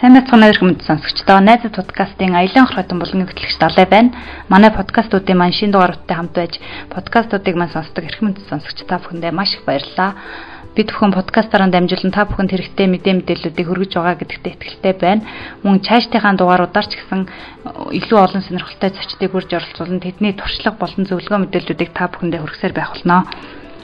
Сайн мэцхан өрх мэд сонсогчдоо найзад подкастын аялын хорхотон булгын хөтлөгч Далай байна. Манай подкастуудын маань шинэ дугааруудтай хамт байж подкастуудыг маань сонсдог эрх мэд сонсогч та бүхэндээ маш их баярлалаа. Бид бүхэн подкастаараа дамжуулан та бүхэнд хэрэгтэй мэдээ мэдээллүүдийг хүргэж байгаа гэдэгтээ итгэлтэй байна. Мөн цаашдынхаа дугааруудаар ч гэсэн илүү олон сонирхолтой зочдыг хүрж оролцуулан тэдний туршлага болон зөвлөгөө мэдээллүүдийг та бүхэндээ хүргэсээр байх болно.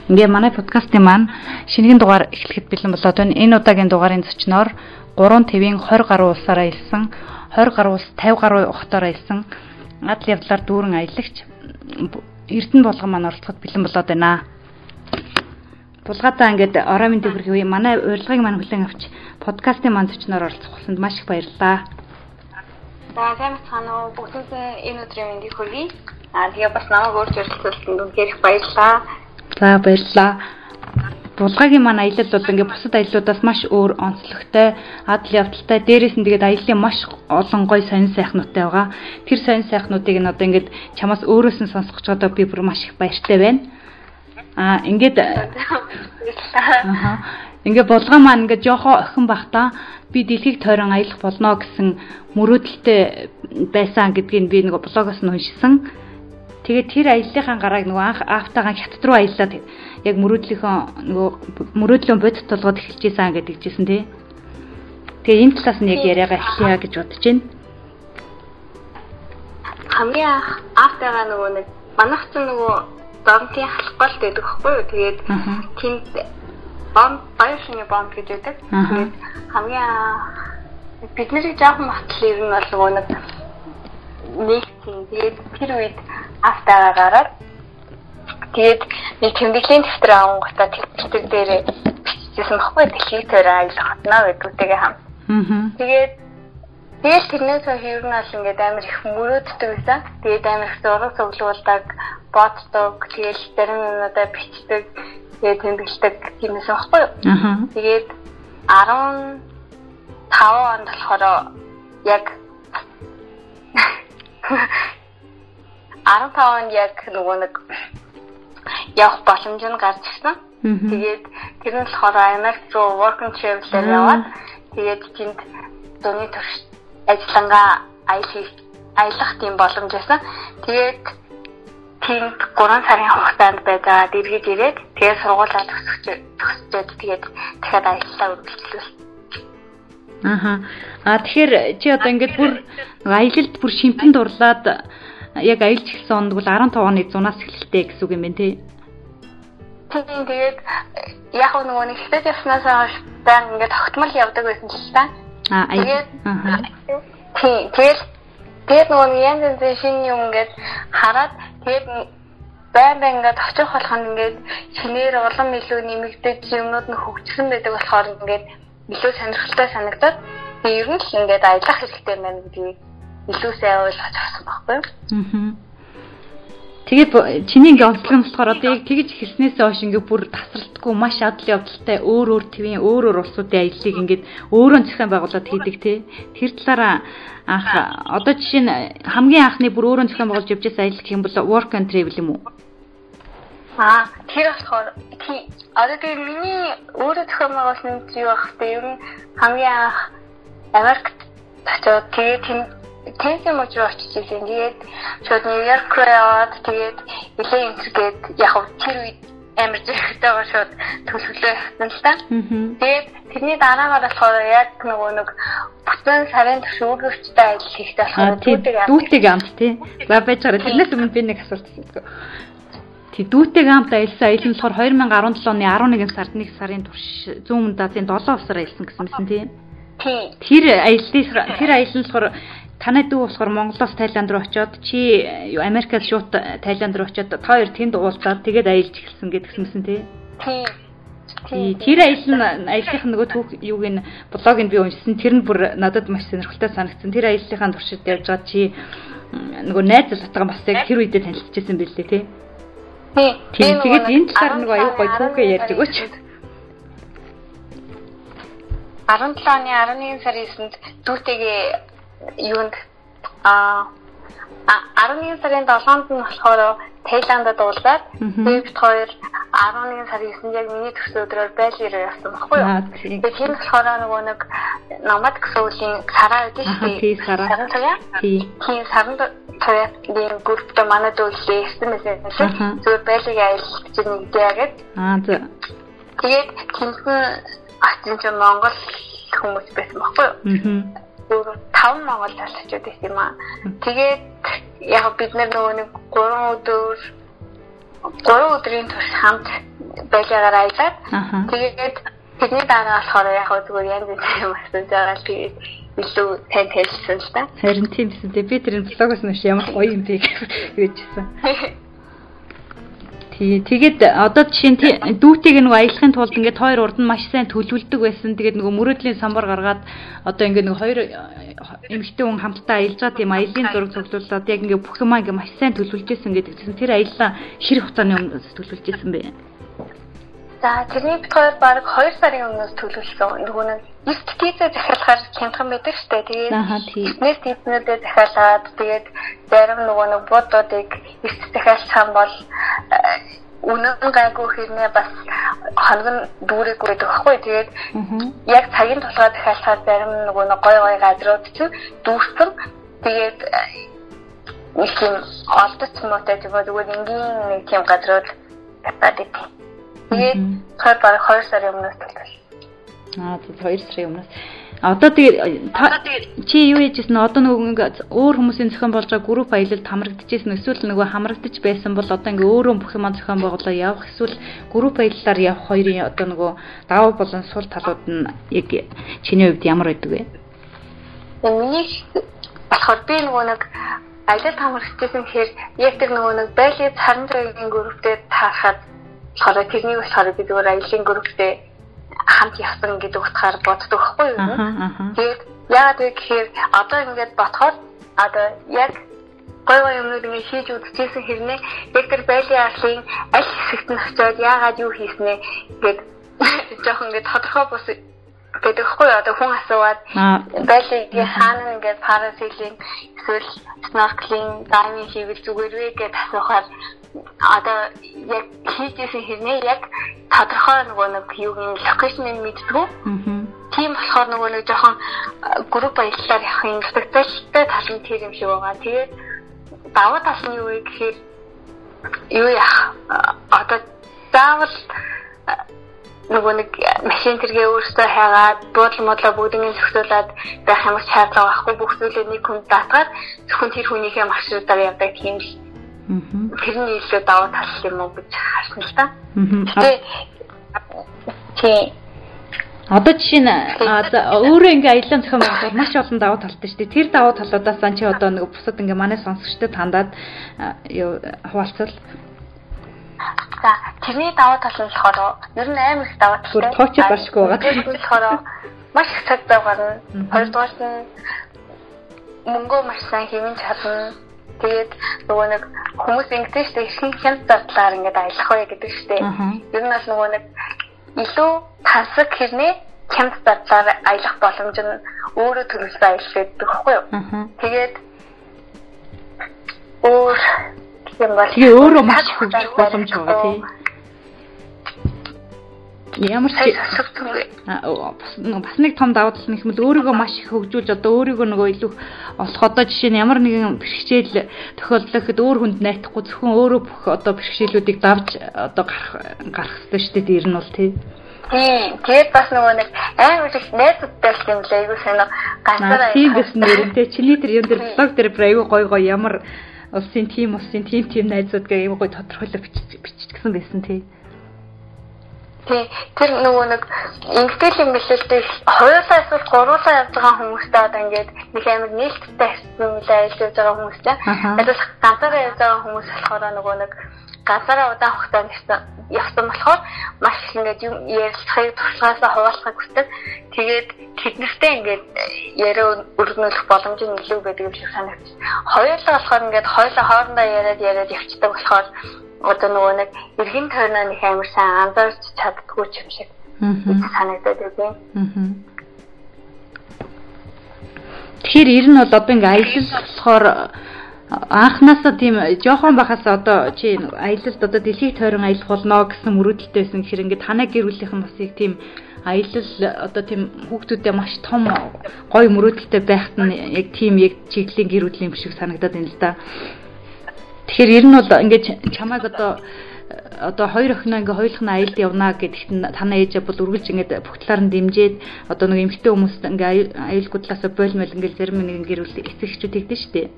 Ингээ манай подкастын маань шинэхэн дугаар эхлэхэд бэлэн болоод байна. Энэ удаагийн дугаарын зочноор 3 твийн 20 гаруй улсаараа илсэн 20 гаруй улс 50 гаруй ухтаараа илсэн адал явдлаар дүүрэн аялагч Эрдэнэ болгон маань оролцоход бэлэн болоод байна. Булгаатаа ингээд орой мэндийг хүргэе. Манай урилгыг маань хүлээн авч подкастын маань зочноор оролцох болсонд маш их баярлалаа. За сайн байна уу? Бүгдээс энэ өдрийн мэндийг хүргэе. Аа тэгээ бас намайг өөрч өрсөлдөлтөнд үнхээр их баярлалаа. За баярлалаа булгагийн маань аялал бол ингээд бусад аяллуудаас маш өөр онцлогтой, адал явдалтай. Дээрээс нь тэгээд аяллаа маш олон гой сонин сайхнуудтай байгаа. Тэр сонин сайхнуудыг нь одоо ингээд чамаас өөрөөс нь сонсгож одоо би бүр маш их баяртай байна. Аа ингээд Аа ингээ булган маань ингээ жоохоо охин бахта би дэлхийг тойрон аялах болно гэсэн мөрөөдөлтэй байсан гэдгийг би нэг блогоос нь уншсан. Тэгээд тэр аяллахын гарааг нөгөө анх аавтайгаа хятад руу аяллаа яг мөрөөдлийнхөө нөгөө мөрөөдлөө бодит толгойд эхэлж ийсэн гэдэг жисэн тий. Тэгээ энэ талаас нь яг яриагаа эхлэе гэж бодож байна. Хамгийн анх аавтайгаа нөгөө нэг манайх ч нөгөө донтын халахгүй байдаг байхгүй юу. Тэгээд тэнд бомб баяшны бомб гэж байдаг. Тэгээд хамгийн бид нарыг жоохон батл ер нь бол нөгөө нэг тийм тэгээд тэр үед аавтайгаа гараад Тэгээд нэг тэмдэглэлийн дэвтэр авангуудаа тэмдэглэг дээр бичижсэн баггүй дэлхийг төрөө аялах хотноо гэдгүүтэйгээ хам. Тэгээд Тэгээд тэрнээс хойш ер нь бол ингээд амар их мөрөөддөг байсан. Тэгээд амар их зураг цуглуулдаг, боддог, тэгээд зарим юмудаа бичдэг, тэгээд тэмдэглэдэг тиймээс баггүй. Тэгээд 15 онд болохоор яг 15 онд яг нөгөө нэг явах боломж нь гарч ирсэн. Тэгээд тэр нь болохоор Америк руу work and travel-ээр яваад тэгээд тэнд дууны турш ажиллангаа аялах тийм боломж байсан. Тэгээд тэнд 3 сарын хугацаанд байгаа дэргэж ирээд тэгээд сургуулаа төгсөж төгсчөөд тэгээд дахиад аяллаа үргэлжлүүлсэн. Аха. А тэгэхээр чи одоо ингээд бүр аялалд бүр шимтэн дурлаад яг аялж эхэлсэн онд бол 15 оны 100-аас эхэлтэй гэсэн үг юм байна тий. Тэгээд яг нөгөө нэг хэвчээд явснаас хойш баян ингээд тогтмол явдаг байсан ч та. Аа тэгээд тийм тэгээд тэгээд нөгөө янз янзын шинэ юм ингээд хараад тэгээд байн байн ингээд очих болох нь ингээд шинээр улам илүү нэмэгдэж юмнууд нь хөгжсөн байдаг болохоор ингээд илүү сонирхолтой санагдаад ер нь л ингээд аялах хэрэгтэй байна гэдгийг илүү сайн ойлгож авсан байхгүй юу? Аа. Тэгээд чиний ингээ онцлог нь болохоор одоо яг тэгж эхэлснээс хойш ингээ бүр тасралтгүй маш адал явдалтай өөр өөр твийн өөр өөр улсуудын аяллыг ингээд өөрөө зохион байгуулад хийдэг тий. Тэр талаараа анх одоо жишээ нь хамгийн анхны бүр өөрөө зохион байгуулж явж байсан аялал гэх юм бол work and travel юм уу? Аа тэр болохоор тий одоо тэгээ миний өөрөө зохион байгуулсан зүйл байх та ер нь хамгийн анх Америкт очоод тэгээ Тэнцэн мужи руу очиж ирсэн. Тэгээд шууд Нью-Йорк руу яваад тэгээд нэлээ интергээд яг тэр үед амар зэрэгтэйгээр шууд төлөвлөө явсан л та. Тэгээд тэрний дараагаар болохоор яг нөгөө нэг бүтэн сарын турш өөрөөстэй ажил хийхдээ болохоор дүүтэйг амт тий. За байж байгаа. Тэрнээс өмнө би нэг асуулт асуусан. Тэг дүүтэйг амт аялсан аялал нь болохоор 2017 оны 11 сард 1 сарын турш зүүн дазын 7 усаар аялсан гэсэн мэсэн тий. Тэр аяллаа тэр аялал нь болохоор танай дүү болохоор Монголоос Таиланд руу очиод чи Америкаас шууд Таиланд руу очиод та хоёр тэнд уулзаад тэгээд аялж эхэлсэн гэдгсэнсэн тий. Тий. Тэр аялал нь аяллах нөгөө түүх юуг нь блогийг би уншсан. Тэр нь бүр надад маш сонирхолтой санагдсан. Тэр аяллахын туршид явж байгаа чи нөгөө найз залуутайгаа бас яг тэр үедээ танилцчихсан байлээ тий. Тий. Тэгээд энэ талаар нөгөө аюу гой түүхээ ярьж өгөөч. 17 оны 11 сарын 9-нд дүүтэйгээ юунд а 11 сарын 7-нд нь болохоор Таиландд уулзаад бид хоёр 11 сарын 9-нд яг миний төсөө өдрөөр Бали руу явсан баггүй юу. Тэгээд тэр болохоор нөгөө нэг намад суулийн сараа гэдэг шүү дээ. Тий сараа. Саран туяа. Тий. Тий саран туяагийн групптэй манай дүүлээ байсан юм. Зүгээр байлиг аялал гэж нэгдээ гээд. Аа зөв. Тэгээд тэнцэн ачин ч Монгол хүмүүс байсан баггүй юу? Аа. Өөр таван Монгол залуучууд байсан юм аа. Тэгээд яг бид нар нөгөө нэг 3 өдөр 3 өдрийн турш хамт байлагаар аялаад тэгээд Тэдний дараа болохоор яг зүгээр янз бүрийн юм асууж байгаа л тэгээд илүү тань танилцсан л та. Харин тийм бисэн. Би тэр блогоос нь ямар гоё юм бэ гэжсэн. Тий, тэгээд одоо жишээ нь дүүтийг нэг аялахын тулд ингээд хоёр урд нь маш сайн төлөвлөдөг байсан. Тэгээд нөгөө мөрөөдлийн самбар гаргаад одоо ингээд нэг хоёр эмэгтэй хүн хамтдаа аялж байгаа тийм аялын зураг цуглуулад яг ингээд бүх юмаа ингээд маш сайн төлөвлөж исэн гэдэг чинь тэр аяллаа хэр хугацааны өмнөөс төлөвлөж исэн бэ? За тэрний бит хоёр баг 2 сарын өмнөөс төлөвлөсөн. Нөгөө нэг 9 тийзээ захиалахаар хямдхан байдаг штэ. Тэгээд бизнес тийзнүүдээ захиалаад тэгээд зарим нөгөө нэг буудуудыг 9 захиалсан бол э, үнэн гайгүй хэрнээ бас хоног нь дүүрээгүй байдаг байхгүй. Тэгээд яг цагийн тулгаа захиалахаар зарим нөгөө нэг гой гой газрууд чинь дүүрсэн. Тэгээд э, нэг тийм олдоц муутай тийм үү зүгээр энгийн нэг тийм газрууд татаад идэв. Тэгээд цаад бараг 2 сарын өмнөөс төлөв. Аа тийм 2 сарын өмнөөс. Одоо тэгээд чи юу хийжсэн одоо нөгөө өөр хүмүүсийн зохион болж байгаа групп аялалд хамрагдчихсэн эсвэл нөгөө хамрагдчих байсан бол одоо ингээ өөрөө бүх юм зохион байгуулаа явах эсвэл групп аяллаар явах хоёрын одоо нөгөө даваа болон сул талууд нь яг чиний хувьд ямар байдаг вэ? Миний болохоор би нөгөө нэг аялалд хамрагдчихсэн гэхээр яг тэр нөгөө нэг царан цагийн групптэй таарахад болохоор тэрний болохоор би зүгээр аялын групптэй хамт явсан гэдэг утгаар боддог байхгүй юу? Тэгээд яагаад вэ гэхээр одоо ингээд бодохоор одоо яг гой гой юмнууд ингээд хийж үзчихсэн хэрнээ яг тэр байлын арлын аль хэсэгт нь очиод яагаад юу хийснэ гэд жоохон ингээд тодорхой бус гэдэг хгүй одоо хүн асууад байлгийн хаана ингээд парасилинг эсвэл snorkeling дайвинг хийвэл зүгээр вэ гэж асуухаар одоо яг хийжсэн хэрнээ яг тодорхой нөгөө нэг юуг нь локейшнийг мэддэг. Тийм болохоор нөгөө нэг жоохон групп баялалаар явахын специалтай тал нь тэр юм шиг байгаа. Тэгээд даваа тал нь юу вэ гэхээр юу яах одоо заавал нөгөө нэг машин тэргээ өөртөө хайгаад буудлын модлоо бүгднийг зохицуулаад байх ямар шаардлага байхгүй бүх зүйлээ нэг хүнд даатгаад зөвхөн тэр хүнийхээ маршрутаар явдаг тийм л тэрний илүү даваа тал юм уу гэж харсан л та. Тэгээ тий Одоо жишээ нь өөрөө ингээ аялал зохион байгуулалт маш олон давуу талтай шүү дээ. Тэр давуу талуудаас чи одоо нэг бусад ингээ манай сонсогчдод хандаад хуваалцвал. За тэрний давуу тал нь болохоор ер нь амар их давуу талтай. Тооч башгүй байгаа. Тэгэхээр маш их цаг зав гарна. Хоёрдугаар нь мөнгөө маш сайн хэвэн чадна Тэгээд нөгөө нэг хүмүүс ингэдэж штэ ихэнх хямд зардлаар ингээд аялах бай гэдэг штэ. Ер нь бол нөгөө нэг илүү тансаг хэрнээ хямд зардлаар аялах боломж нь өөрөө төрөлсөн аялал гэдэг байхгүй юу? Тэгээд өөр юм бол тэгээ өөрөө маш их боломж байгаа тий. Ямар ч бас нэг том давуу тал нь ихмэл өөрийгөө маш их хөгжүүлж одоо өөрийгөө нөгөө илүү олох одоо жишээ нь ямар нэгэн бэрхшээл тохиолдлоход өөр хүнд найтахгүй зөвхөн өөрөө бүх одоо бэрхшээлүүдийг давж одоо гарах гарах хэрэгтэй шүү дээ ер нь бол тий. Тэгээд бас нөгөө нэг амар их найзуудтай л юм лээ. Айгуу сайн ганцаараа. Тийм гэсэн нэрнтэй чиний тэр юм дээр блог дээр айгуу гой гой ямар улсын тим улсын тим тим найзууд гэх юм гой тодорхойлоо биччихсэн байсан тий. Тий. Тэр нөгөө нэг ингээл юм бэлэлтэй хоёулаа эсвэл гуруулаа явж байгаа хүмүүстэй одоо ингээд нэг амар нээлттэй мөлөө ажиллаж байгаа хүмүүстэй. Тэгээс ганцаараа явж байгаа хүмүүс болохоор нөгөө нэг газараа удаан хугацаанд явсан болохоор маш их ингээд юм ярилцахыг туршлагаасаа хуваалцахыг хүсдэг. Тэгээд тэднэртэй ингээд яриа өргөнүүлэх боломж нь илүү байдаг юм шиг санагдчих. Хоёулаа болохоор ингээд хоёулаа хоорондоо яриад яриад явцдаг болохоор одоо нөгөө нэг эргэн тойрноо нэг амар сайн анзаарч чаддгүй юм шиг санагдаад байна. Тэгэхээр ер нь бол одоо ингээ аялал болохоор анханасаа тийм жоохон бахаас одоо чи аялалд одоо дэлхийг тойрон аялах болно гэсэн мөрөөдөлтэй байсан гэхээр ингээд танай гэр бүлийнхэн бас яг тийм аялал одоо тийм хүүхдүүдэд маш том гоё мөрөөдөлтэй байхад нь яг тийм яг чиглэлийн гэр бүлийн биш шиг санагдаад байна л да. Тэгэхээр ер нь бол ингээд чамайг одоо одоо хоёр охиноо ингээ хоёулах нь аялд явна гэдэгт танаа ээж бол үргэлж ингээ бүгдлаар нь дэмжиж одоо нэг эмэгтэй хүмүүст ингээ аюулгуудлаасаа бойлмол ингээ зарим нэг гэр бүл эцэгчүүд тэгдэж штэ.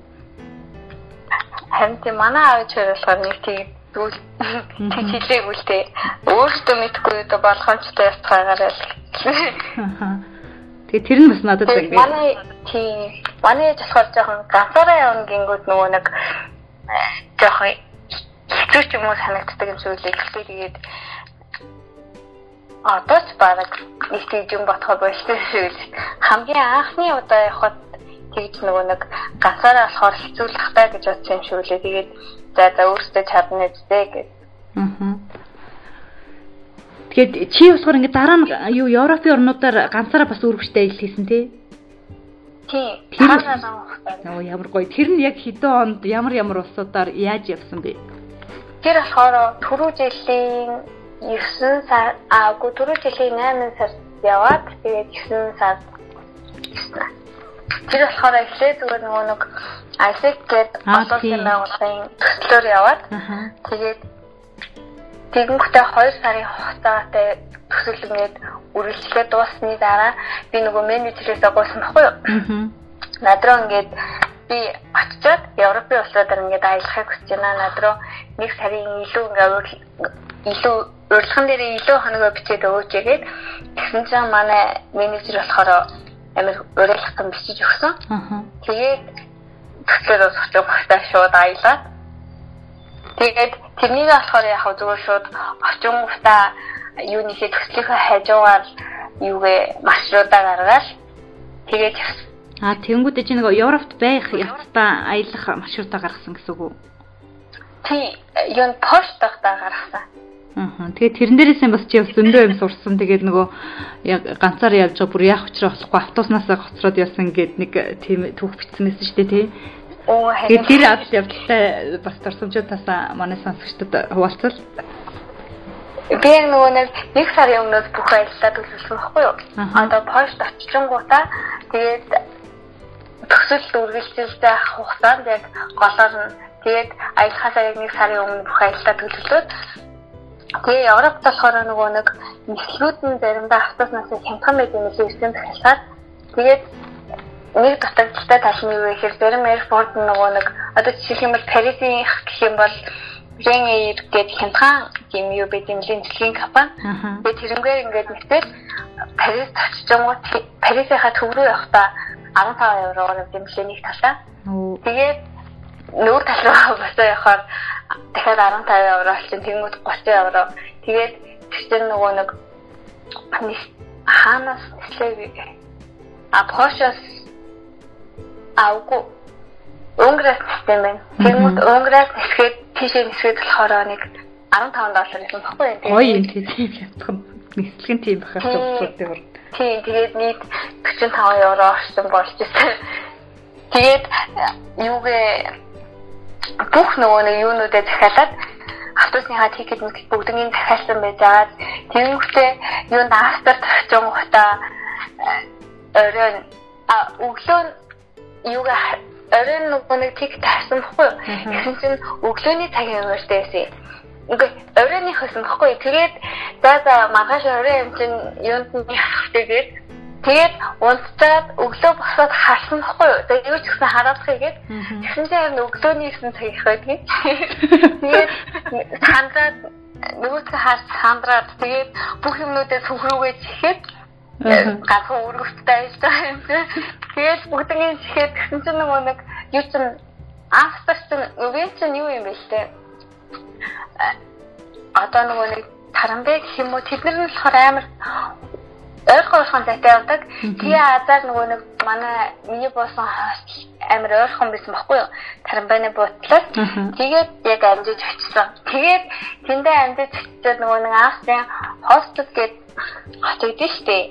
Харин тийм манай аавч болохоор нэг тийм зүйл хэлээгүй л дээ. Өөртөө мэдгүй одоо болгоомжтой ястгаагаар л. Тэгээ тэр нь бас надад ингээ манай тийм манай болохоор жоохон ганцаараа явна гингүүд нөгөө нэг жоохон хэцүү ч юм уу санагддаг юм зүйлийг хэлээ тэгээд одоо ч бараг нэг тийм юм бодоход болчихсон шүү дээ. Хамгийн анхны удаа явхад тэгж нөгөө нэг ганцаараа болохоор хэцүүлэх таа гэж бодсон юм шүү лээ. Тэгээд за за өөртөө чадна үстэй гэж. Аа. Тэгээд чи болохоор ингээд дараа нь юу Европын орнуудаар ганцаараа бас үргэлжтэй ажил хийсэн тий? Тэр ямар гоё. Тэр нь яг хэдэн онд ямар ямар улсуудаар яаж явсан бэ? Тэр болохоор түрүү жилийн 9 сар аа түрүү жилийн 8 сард яваад тэгээд 9 сард Тэр болохоор эхлээ зүгээр нөгөө нэг ISEC гэдэг олон байгууллагын төслөөр яваад тэгээд тэгэнгүүтээ 2 сарын хугацаатай төсөл ингээд үргэлжлээ дуусны дараа би нөгөө менежерээс гуйсан баггүй юу. Над руу ингээд би очиод Европын улсуудаар ингээд аялахыг хүсэж байна. Над руу нэг сарын илүү ингээд илүү урилган дээр илүү хоногоо бичээд өгөөч гэгээд тэгсэн чинь манай менежер болохоор амар урилгатан бичиж өгсөн. Тэгээд төслөөс очиж багтаа шууд аялаад тэгээд тэрнийг болохоор яг зүгээр шууд орчин гутаа юунийхээ төслийнхөө хажуугаар юугээ маршрутаа гаргаад тэгээд А тэнгууд чи нэг Европт байх явцдаа аялах маршрутаа гаргасан гэсэн үг үү? Тий, юун поштахтаа гаргасан. Аа. Тэгээд тэрэн дээрээс бас чи бас зөндөө юм сурсан. Тэгээд нөгөө яг ганцаар явж байгаа бүр яах учраа болохгүй автобуснасаа гоцроод явсан гээд нэг тийм түүх бичсэн байсан шүү дээ тий. Оо харин тэр адил явдалтай бас дурсамжуудаас манай сонсогчдод хуваалцал. Би яг нөгөө нэг нэг сарын өмнөөс бүх аяллаа төлөвлөсөн байхгүй юу? Одоо пошт очичингуудаа тэгээд төсөл үргэлжилж байх хугацаанд яг голоор нь тэгээд аялахаас яг нэг сарын өмнө бүх аяллаа төлөвлөөд тэгээ Европт болохоор нөгөө нэг нислүүд нь заримдаа автобуснаас хямдхан байд юм шиг ирсэн захиалаад тэгээд нэг дутагдaltaй тал нь юу вэ гэхээр зарим аэропорт нөгөө нэг одоо бол Парисын гэх юм бол Ryanair гэдэг хямдхан юм юу байд юм лин дэлхийн компани. Тэгээд тэрнгээр ингээд нэгтэл Парис очиж байгаа Парисынхаа төв рүү явахдаа 15 евроор дэмжлээ нэг талаа. Тэгээд нүүр тал руу босоо явахаар дахиад 15 евро олчихын тэгмүүд 30 евро. Тэгээд тэр нөгөө нэг хаанаас нислээ а Пошос аугу Унграас систем байна. Тэгмүүд Унграас нисгээд тийшээ нисгээд болохоор нэг 15 доллар гэсэн баггүй юм. Гоё юм тийм ятгах нислэг нь тийм бахаас зөвхөн Тийм тэгээд нийт 45 евро орчим болж ирсэн. Тэгээд юугээ бүх нөгөө нэг юунуудаа захиалаад автобусныхаа тикет мэт бүгднийг захиалсан байж байгаа. Тэнгүүтээ юунд австарт очиж гутаа оройн а өглөө юугаа оройн нөгөө нэг тикет авсан баггүй юу? Гэсэн чинь өглөөний цагийн өмөртэй байсан. Ингээ оройны хөсөн баггүй. Тэгээд за за маргааш орой юм чин юунд нь явах тэгээд тэгээд унтцаад өглөө босоод харсан баггүй юу. Тэгээд юу ч гэсэн хараадах игээд тэгсэн чинь харин өглөөний 9 цаг их байдгийг. Тэгээд хандраад нөгөөдгөө хаарч хандраад тэгээд бүх юмнуудаа сүхрүүгээ чихээд ганцхан өргөцтэй байж байгаа юм чинь. Тэгээд бүгднийг чихээд тэгсэн чинь нөгөө нэг юу ч анхтар чинь үгүй чинь юу юм бэ штэ одоо нөгөө нэг тарамбэ гэх юм уу тэд нар нь болохоор амар ойрхон ойрхон зайтай явдаг. Тэгээ азар нөгөө нэг манай миний буусан хост амар ойрхон байсан байхгүй юу? Тарамбаны буутлаар. Тэгээд яг амжиж очсон. Тэгээд тэндээ амжиж очиод нөгөө нэг Австрийн хостел гээд хатагдсан шүү дээ.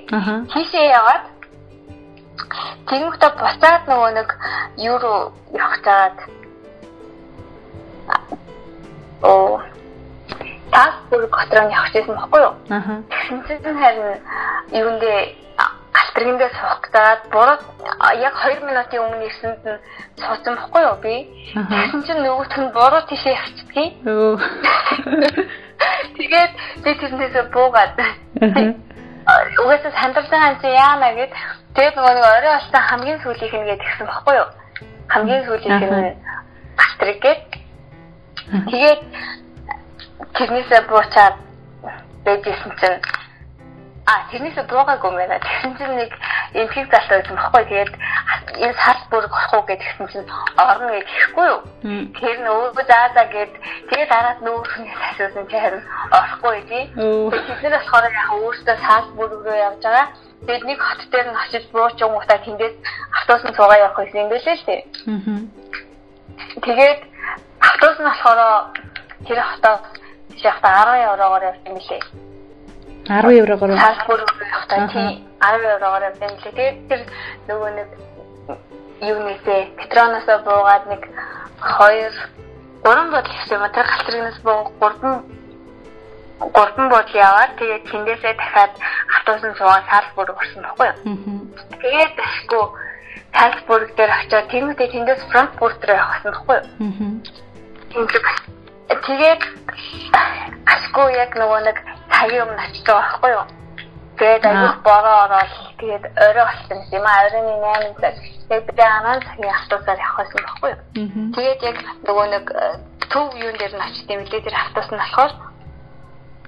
Тийшээ яваад тэрүүхтэй буцаад нөгөө нэг юу руу явах цаад оо тас бүр готроо явах гэсэн баггүй юу? Аа. Тэгсэн чинь харин юундээ галтргэндээ суух гэдэг буруу яг 2 минутын өмнө ирсэнд нь суусан баггүй юу би. Тэгсэн чинь нөгөөх нь буруу тийшээ явчихдгийг. Өө. Тэгээд би тэрнээсээ буугаад. Угаасаа сандарсан анч яана гэд тэгээд нөгөө нэг орой болсон хамгийн сүүлийнх нь гээд гисэн баггүй юу? Хамгийн сүүлийнх нь галтрэг гээд. Тэгээд тэрнээсээ буучаад байжсэн чинь А тэрнээсээ буугаагүй мэнэ. Тэгсэн чинь нэг эмхийг залтай байсан баггүй. Тэгээд энэ сард бүрэг орох уу гэдгсэн чинь орно гэж хэлэхгүй юу. Тэр нь өөдөө заа заа гэд тэгээд дараад нүүрхнээс асуусан чи харин орохгүй тий. Тэднээс болохоор яг өөртөө сард бүрэг рүү явж байгаа. Тэгээд нэг хот дээр нь очиж бууч юм уу та тэндээс автобусны цугаа явах гэсэн юм байлээ л тий. Тэгээд автобус нь болохоор тэр хотоос тийш явахдаа 10 евроогоор явсан билээ. 10 еврогоор салбар явахдаа тий 10 еврогоор явсан билээ. Тэгээд тэр нөгөө нэг юунээсээ петроноосоо буугаад нэг 2 3 бодол гэсэн юм. Тэр галтрагнаас буу 3 гурван бодол яваад тэгээд тэндээсээ дахиад автобусын цугаа салбар орсон баггүй юу. Тэгээд ашгүй салбар дээр очиод тэнгуүтэй тэндээс Франкфурт руу явах гэсэн баггүй юу. Тэгээд ашгүй яг нөгөө нэг цагийн өмнө очиж байгаа байхгүй юу. Тэгээд аюул бороо ороод тэгээд орой болсон юм а оройны 8 цаг. Тэгээд би 10 цагийн автобусаар явах байсан байхгүй юу. Тэгээд яг нөгөө нэг э, төв юун дээр нь очиж тийм үлээ тэр автобус нь болохоор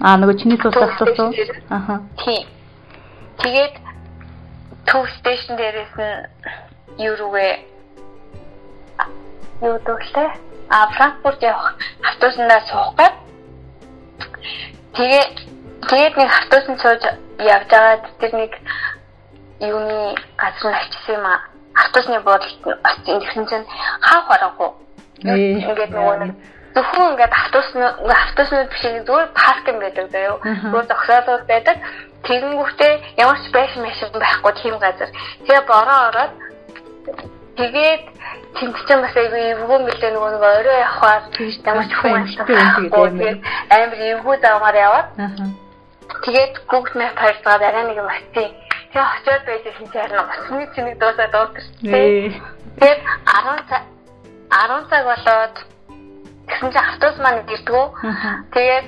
аа нөгөө чиний тус автобус уу? Аха. Тийм. Тэгээд төв стейшн дээрээс нь юу рүүгээ юу дөлтэй а Франкфурт явах автобуснаа суух гээд тэгээ тэгээд нэг автобусанд сууж явж байгаад тэр нэг юуны газар нь очсон юм а автобусны буудалд очсон гэсэн чинь хаах харахгүй ингээд нөгөө нэг зөвхөн ингээд автобус автобуснууд биш зүгээр паркинг байдаг заяо зүгээр зогсоолууд байдаг. Тэгэнгүүтээ ямар ч байшин машин байхгүй тийм газар. Тэгээ бороо ороод тэгээд ч бас айгүй эвгүй мэлээ нөгөө нэг орой явахаар. Ямар ч хүн амттай амар эвгүй завгаар яваад тэгээд Google Map хайрцаад арай нэг юм очив. Тэгээ очиод байжсэн чи харин усны цэник дуусаад дуусчихсан. Тэгээд 10 цаг 10 цаг болоод тэгсэн чи автобус маань ирдгүү. Тэгээд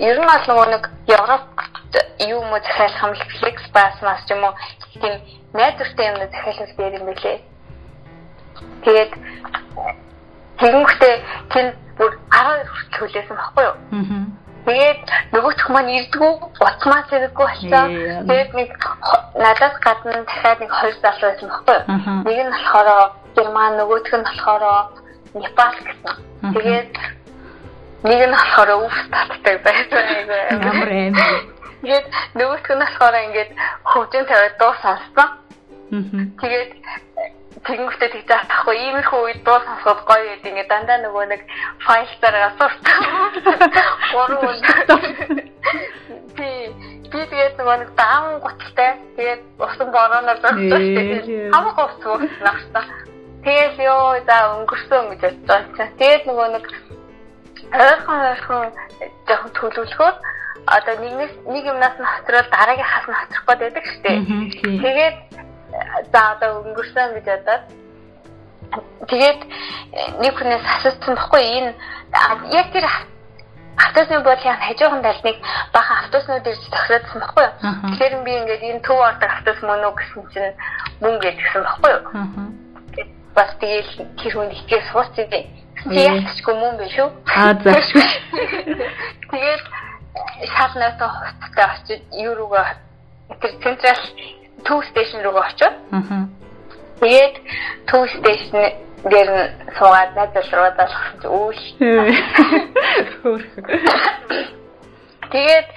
ер нь бол нөгөө нэг Европт юу мө захиалах юм флекс бас мас ч юм уу тийм найдвартай юм захиалах дээр юм бэлээ. Тэгээд тэгэнгүүтээ тэнд бүр 12 хүртэл хүлээсэн баггүй юу? Аа. Тэгээд нөгөөх маань ирдгүү утмаа зэрэггүй болцоо. Тэгээд нэг надаас гадна дахиад нэг хоёр залуу байсан баггүй юу? Нэг нь болохоор Герман, нөгөөх нь болохоор Непал гэсэн. Тэгээд нэг нь болохоор өвс татдаг байсан. Ямар юм. Тэгээд нөгөөх нь болохоор ингээд хөвжин тавиад дуу сонссон. Тэгээд тэгэнгүүтээ тэгж таахгүй иймэрхүү үед дуу сонсоход гоё гэдэг ингээ дандаа нөгөө нэг файлтаар асуурдаг. Гурван өдөр. Тий. Би тэгээд нөгөө нэг даан гуталтай тэгээд усан борооноор зогсож тэгээд хамаг ус уснахтаа. Тэгээд ёо за өнгөрсөн гэж бодож байгаа. Тэгээд нөгөө нэг ойрхон ойрхон жоохон төлөвлөхөөр одоо нэгнээс нэг юмнаас нь хоцрол дараагийн хас нь хоцрох гэдэг шүү дээ. Тэгээд за одоо өнгөрсөн гэж бодоод тэгээд нэг хүнээс асуусан баггүй энэ яг тэр автобусны буудлын хажуухан талныг бахан автобуснууд ирж тохиолдсон баггүй юу. Тэгэхээр би ингээд энэ төв ордог автобус мөн үү гэсэн чинь мөн гэдгсэн баггүй юу. Бас тэгээд тэр хүн ихээс сууцсан юм. Чи яалтчгүй мөн биш үү? Аа заашгүй. Тэгээд шал нотоо хоттой очиж юу руугаа тэр централ төв стейшн руугаа очиод. Тэгээд төв стейшн дээр нь суугаад найз руу залгасан чи үүл. Тэгээд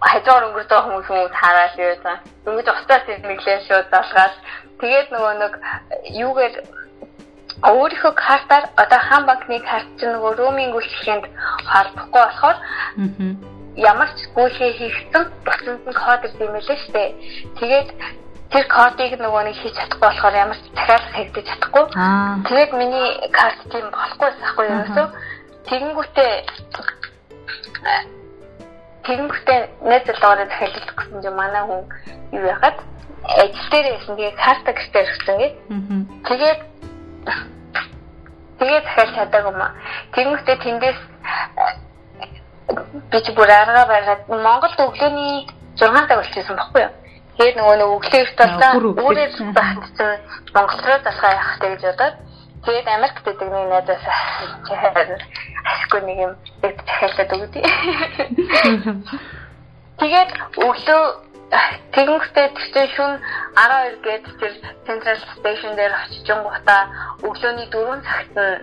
хажуугаар өнгөрч байгаа хүмүүс хүмүүс хараад явсан. Дөнгөж устдаа тэрнэглээ шууд залгаад тэгээд нөгөө нэг юугээр өөрийнхөө картаар одоо хаан банкны карт чинь нөгөө роуминг үйлчлэгэнд холбохгүй болохоор ямар ч гүйхээ хийгдсэн буцанд нь код ирдэмэлээ штэ. Тэгээд тэр кодыг нөгөө нэг хийж чадахгүй болохоор ямар ч дахиад хийгдэж чадахгүй. Тэгээд миний карт тийм болохгүй байхгүй юу? Тэгэнгүүтээ тэгэнгүүтээ найз залуугаар захиалж гэсэн чинь манай хүн юу яхад ажил дээр байсан тэгээ карта гэртээ өргөсөн гээ. Тэгээд тэгээд захиалж чадаагүй маа. Тэгэнгүүтээ тэндээс би ч бүр арга бариад Монголд өглөөний 6 цаг болчихсон баггүй юу? Тэгээд нөгөө нэг өглөө их талаа өөрөө багт чинь Монгол руу залгаа явах гэж бодоод тэгээд Америкт байдаг нэг найзаас асгүй нэг юм захиалаад өгдөө. Тэгээд өглөө тэгэнгүүтээ тэгсэн шүн 12 гээд тэр Central Station дээр очижингуудаа өглөөний 4 цагт нь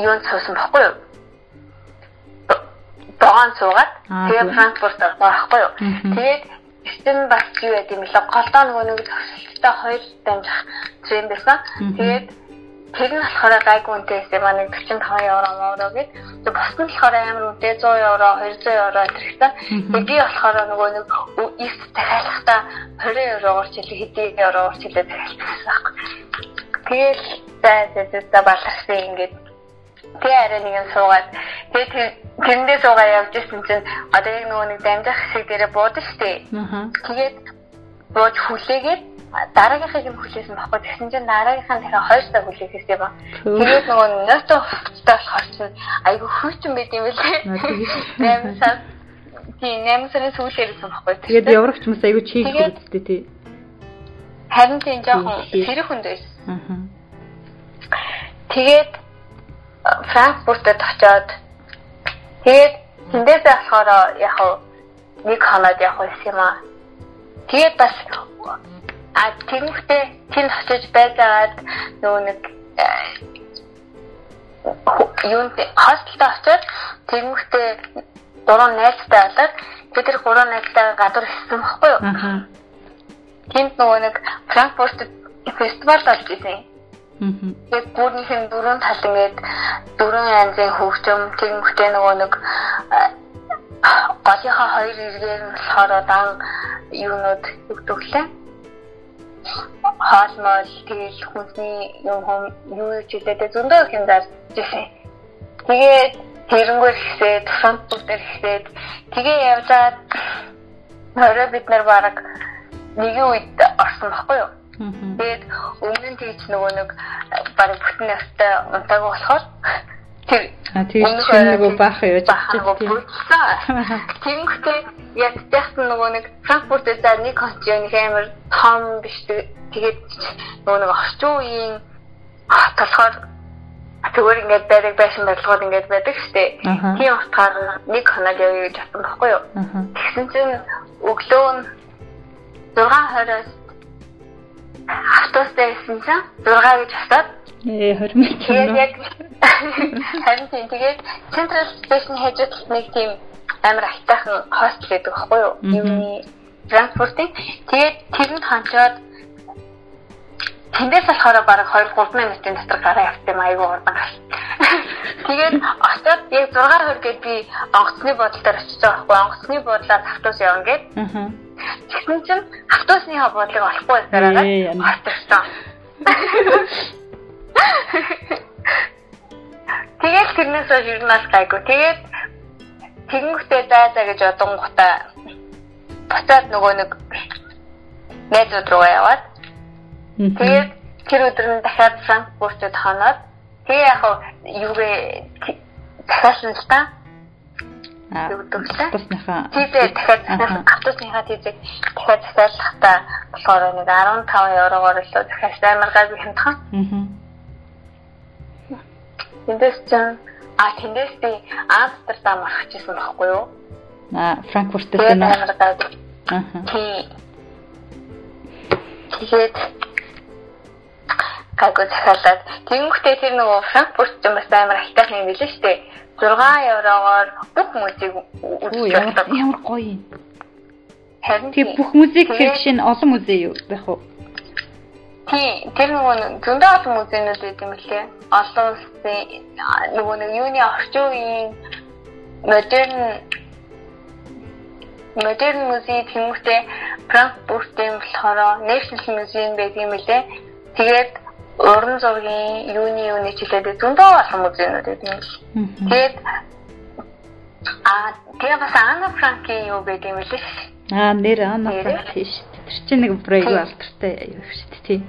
юун цуусан баггүй юу? Богоон цуугаад тэгээд Франкфурт орсон баггүй юу? Тэгээд Эцэн бас юу яд юм бэлээ голдоо нөгөө нэг төгсөлтөй хоёр дамжих трен байсан. Тэгээд тэр нь болохоор гайгүй үнэтэйсэн маа нэг 45 евро мөрөө гээд бос нь болохоор амар үнэтэй 100 евро 200 евро тэрхтээ. Тэгээд би болохоор нөгөө нэг их дахиалахтаа 20 евроор чилээ хэдий евроор чилээ дахиалчихсан байхгүй. Тэгээд за за за баларсан ингээд Тэгээ арай нэг юм суугаад тэгээ тэрэндээ суугаа явж ирсэн чинь одоо яг нөгөө нэг дамжих хэсэг дээрээ буудсан шүү дээ. Тэгээд бууж хүлээгээд дараагийнхыг нь хүлээсэн баггүй. Тэгсэн чинь дараагийнхаа дахиад хоёр цаг хүлээхээсээ ба. Тэгээд нөгөө ното хувцастай болохоор чинь айгүй хүйчэн байд юм лээ. Нэмэн сар тийм нэмэн сарын сүүлээрсэн баггүй. Тэгээд яврагч мас айгүй чийгтэй үсттэй тий. Харин тийм жоохон хэрэг хүнд байсан. Тэгээд Франкфуртод очоод тэгээд тэндээсээ болохоор яг нэг хоноод явах байсан юм аа. Тэгээд бас а тэмхтэй тэнд очиж байгаад нөгөө нэг юунд хостелд очоод тэмхтэй гурван найзтай болоод бид тэр гурван найзтай гадуур ирсэн байхгүй юу? Тэнд нөгөө нэг Франкфуртд фестивал болж ирсэн. Тэгээд бүрнийх нь дөрөв тал ингээд дөрвөн янзын хөгжим тэгмхтэй нөгөө нэг голынхаа хоёр эргээр нь болохоор дан юунууд өгдөглээ. Хаалмал тэгэл хүнсний юм хом юу ч үлээдэ зөндөө их юм зарж ирсэн. Тэгээд тэрнгүүр ихсээд фронт дээр ихсээд тэгээ явжгаад орой бид нар баг нэгэн үед орсон байхгүй юу? Тэгээд өмнө нь тийч нөгөө нэг баг бүтэн настай унтаагүй болохоор тэр тийм нөгөө баах яаж тийм. Тэгэнгүүтээ яг тэгсэн нөгөө нэг Франкфуртээс нэг концерт амар том биш тэгээд нөгөө нэг орчин үеийн болохоор зүгээр ингээд байдаг байшин барилгууд ингээд байдаг штэ. Тийм утгаар нэг хоног явъя гэж бодсон байхгүй юу? Тэгсэн чинь өглөө нь 6:20-оос автобустай байсан чинь 6 гэж хасаад ээ 20 минут юм. Яг харин тийм тэгээд Central Station хажууд нэг тийм амар айтайхан хостел гэдэг баггүй юу? Юуны транспортын. Тэгээд тэрэнд ханчаад тэндээс болохоор бараг 2 3 минутын дотор гараа явсан айгүй урдан гал. Тэгээд очоод яг 6 хөр гээд би онгоцны бодолтоор очиж байгаа байхгүй онгоцны бодлоор автобус явна гээд. Аа Тэгсэн чинь автобусны бодлого олохгүй байсараа хатчихсан. Тэгээд тэрнээс хойш ер нь бас гайгүй. Тэгээд тэгэнгүүтээ заа заа гэж одонгуудаа буцаад нөгөө нэг найзууд руу яваад тэгээд тэр өдөр нь дахиад Франкфуртод хоноод тэгээ яг юугээ дахиад л та автобусныхаа тийзээ дахиад автобусныхаа тийзээ дахиад захиалахтаа болохоор нэг 15 еврогоор илүү захиалж амар гайгүй хямдхан. Аа. Тэндээс чинь а тэндээс би Амстердам гэсэн байхгүй юу? Аа Франкфуртээс нь амар гайгүй. Аа. Тэгээд гайгүй захиалаад тэгэнгүүтээ тэр нөгөө Франкфурт ч бас амар айтайхан юм билээ шүү дээ 6 еврогоор бүх музейг байна. Ямар гоё юм. Харин тийм бүх музейг тэр жишээ нь олон музей юу байх уу? Тийм, тэр нөгөө зөндөө олон музейнууд байт юм лээ. Олон улсын нөгөө нэг юуны орчин үеийн модерн модерн музей тэмүүхтэй Франкфуртын болохоор National Museum байдаг юм лээ. Тэгээд уран зургийн юуны юуны чиглэлээр зөндөө олон музейнууд юм. Тэгээд а Тэгээ бас Ана Франкийн юу гэдэг юм лээ. Аа нэр Ана Франк тийш. Тэр чинь нэг брейг алдартай юу шүү дээ тий.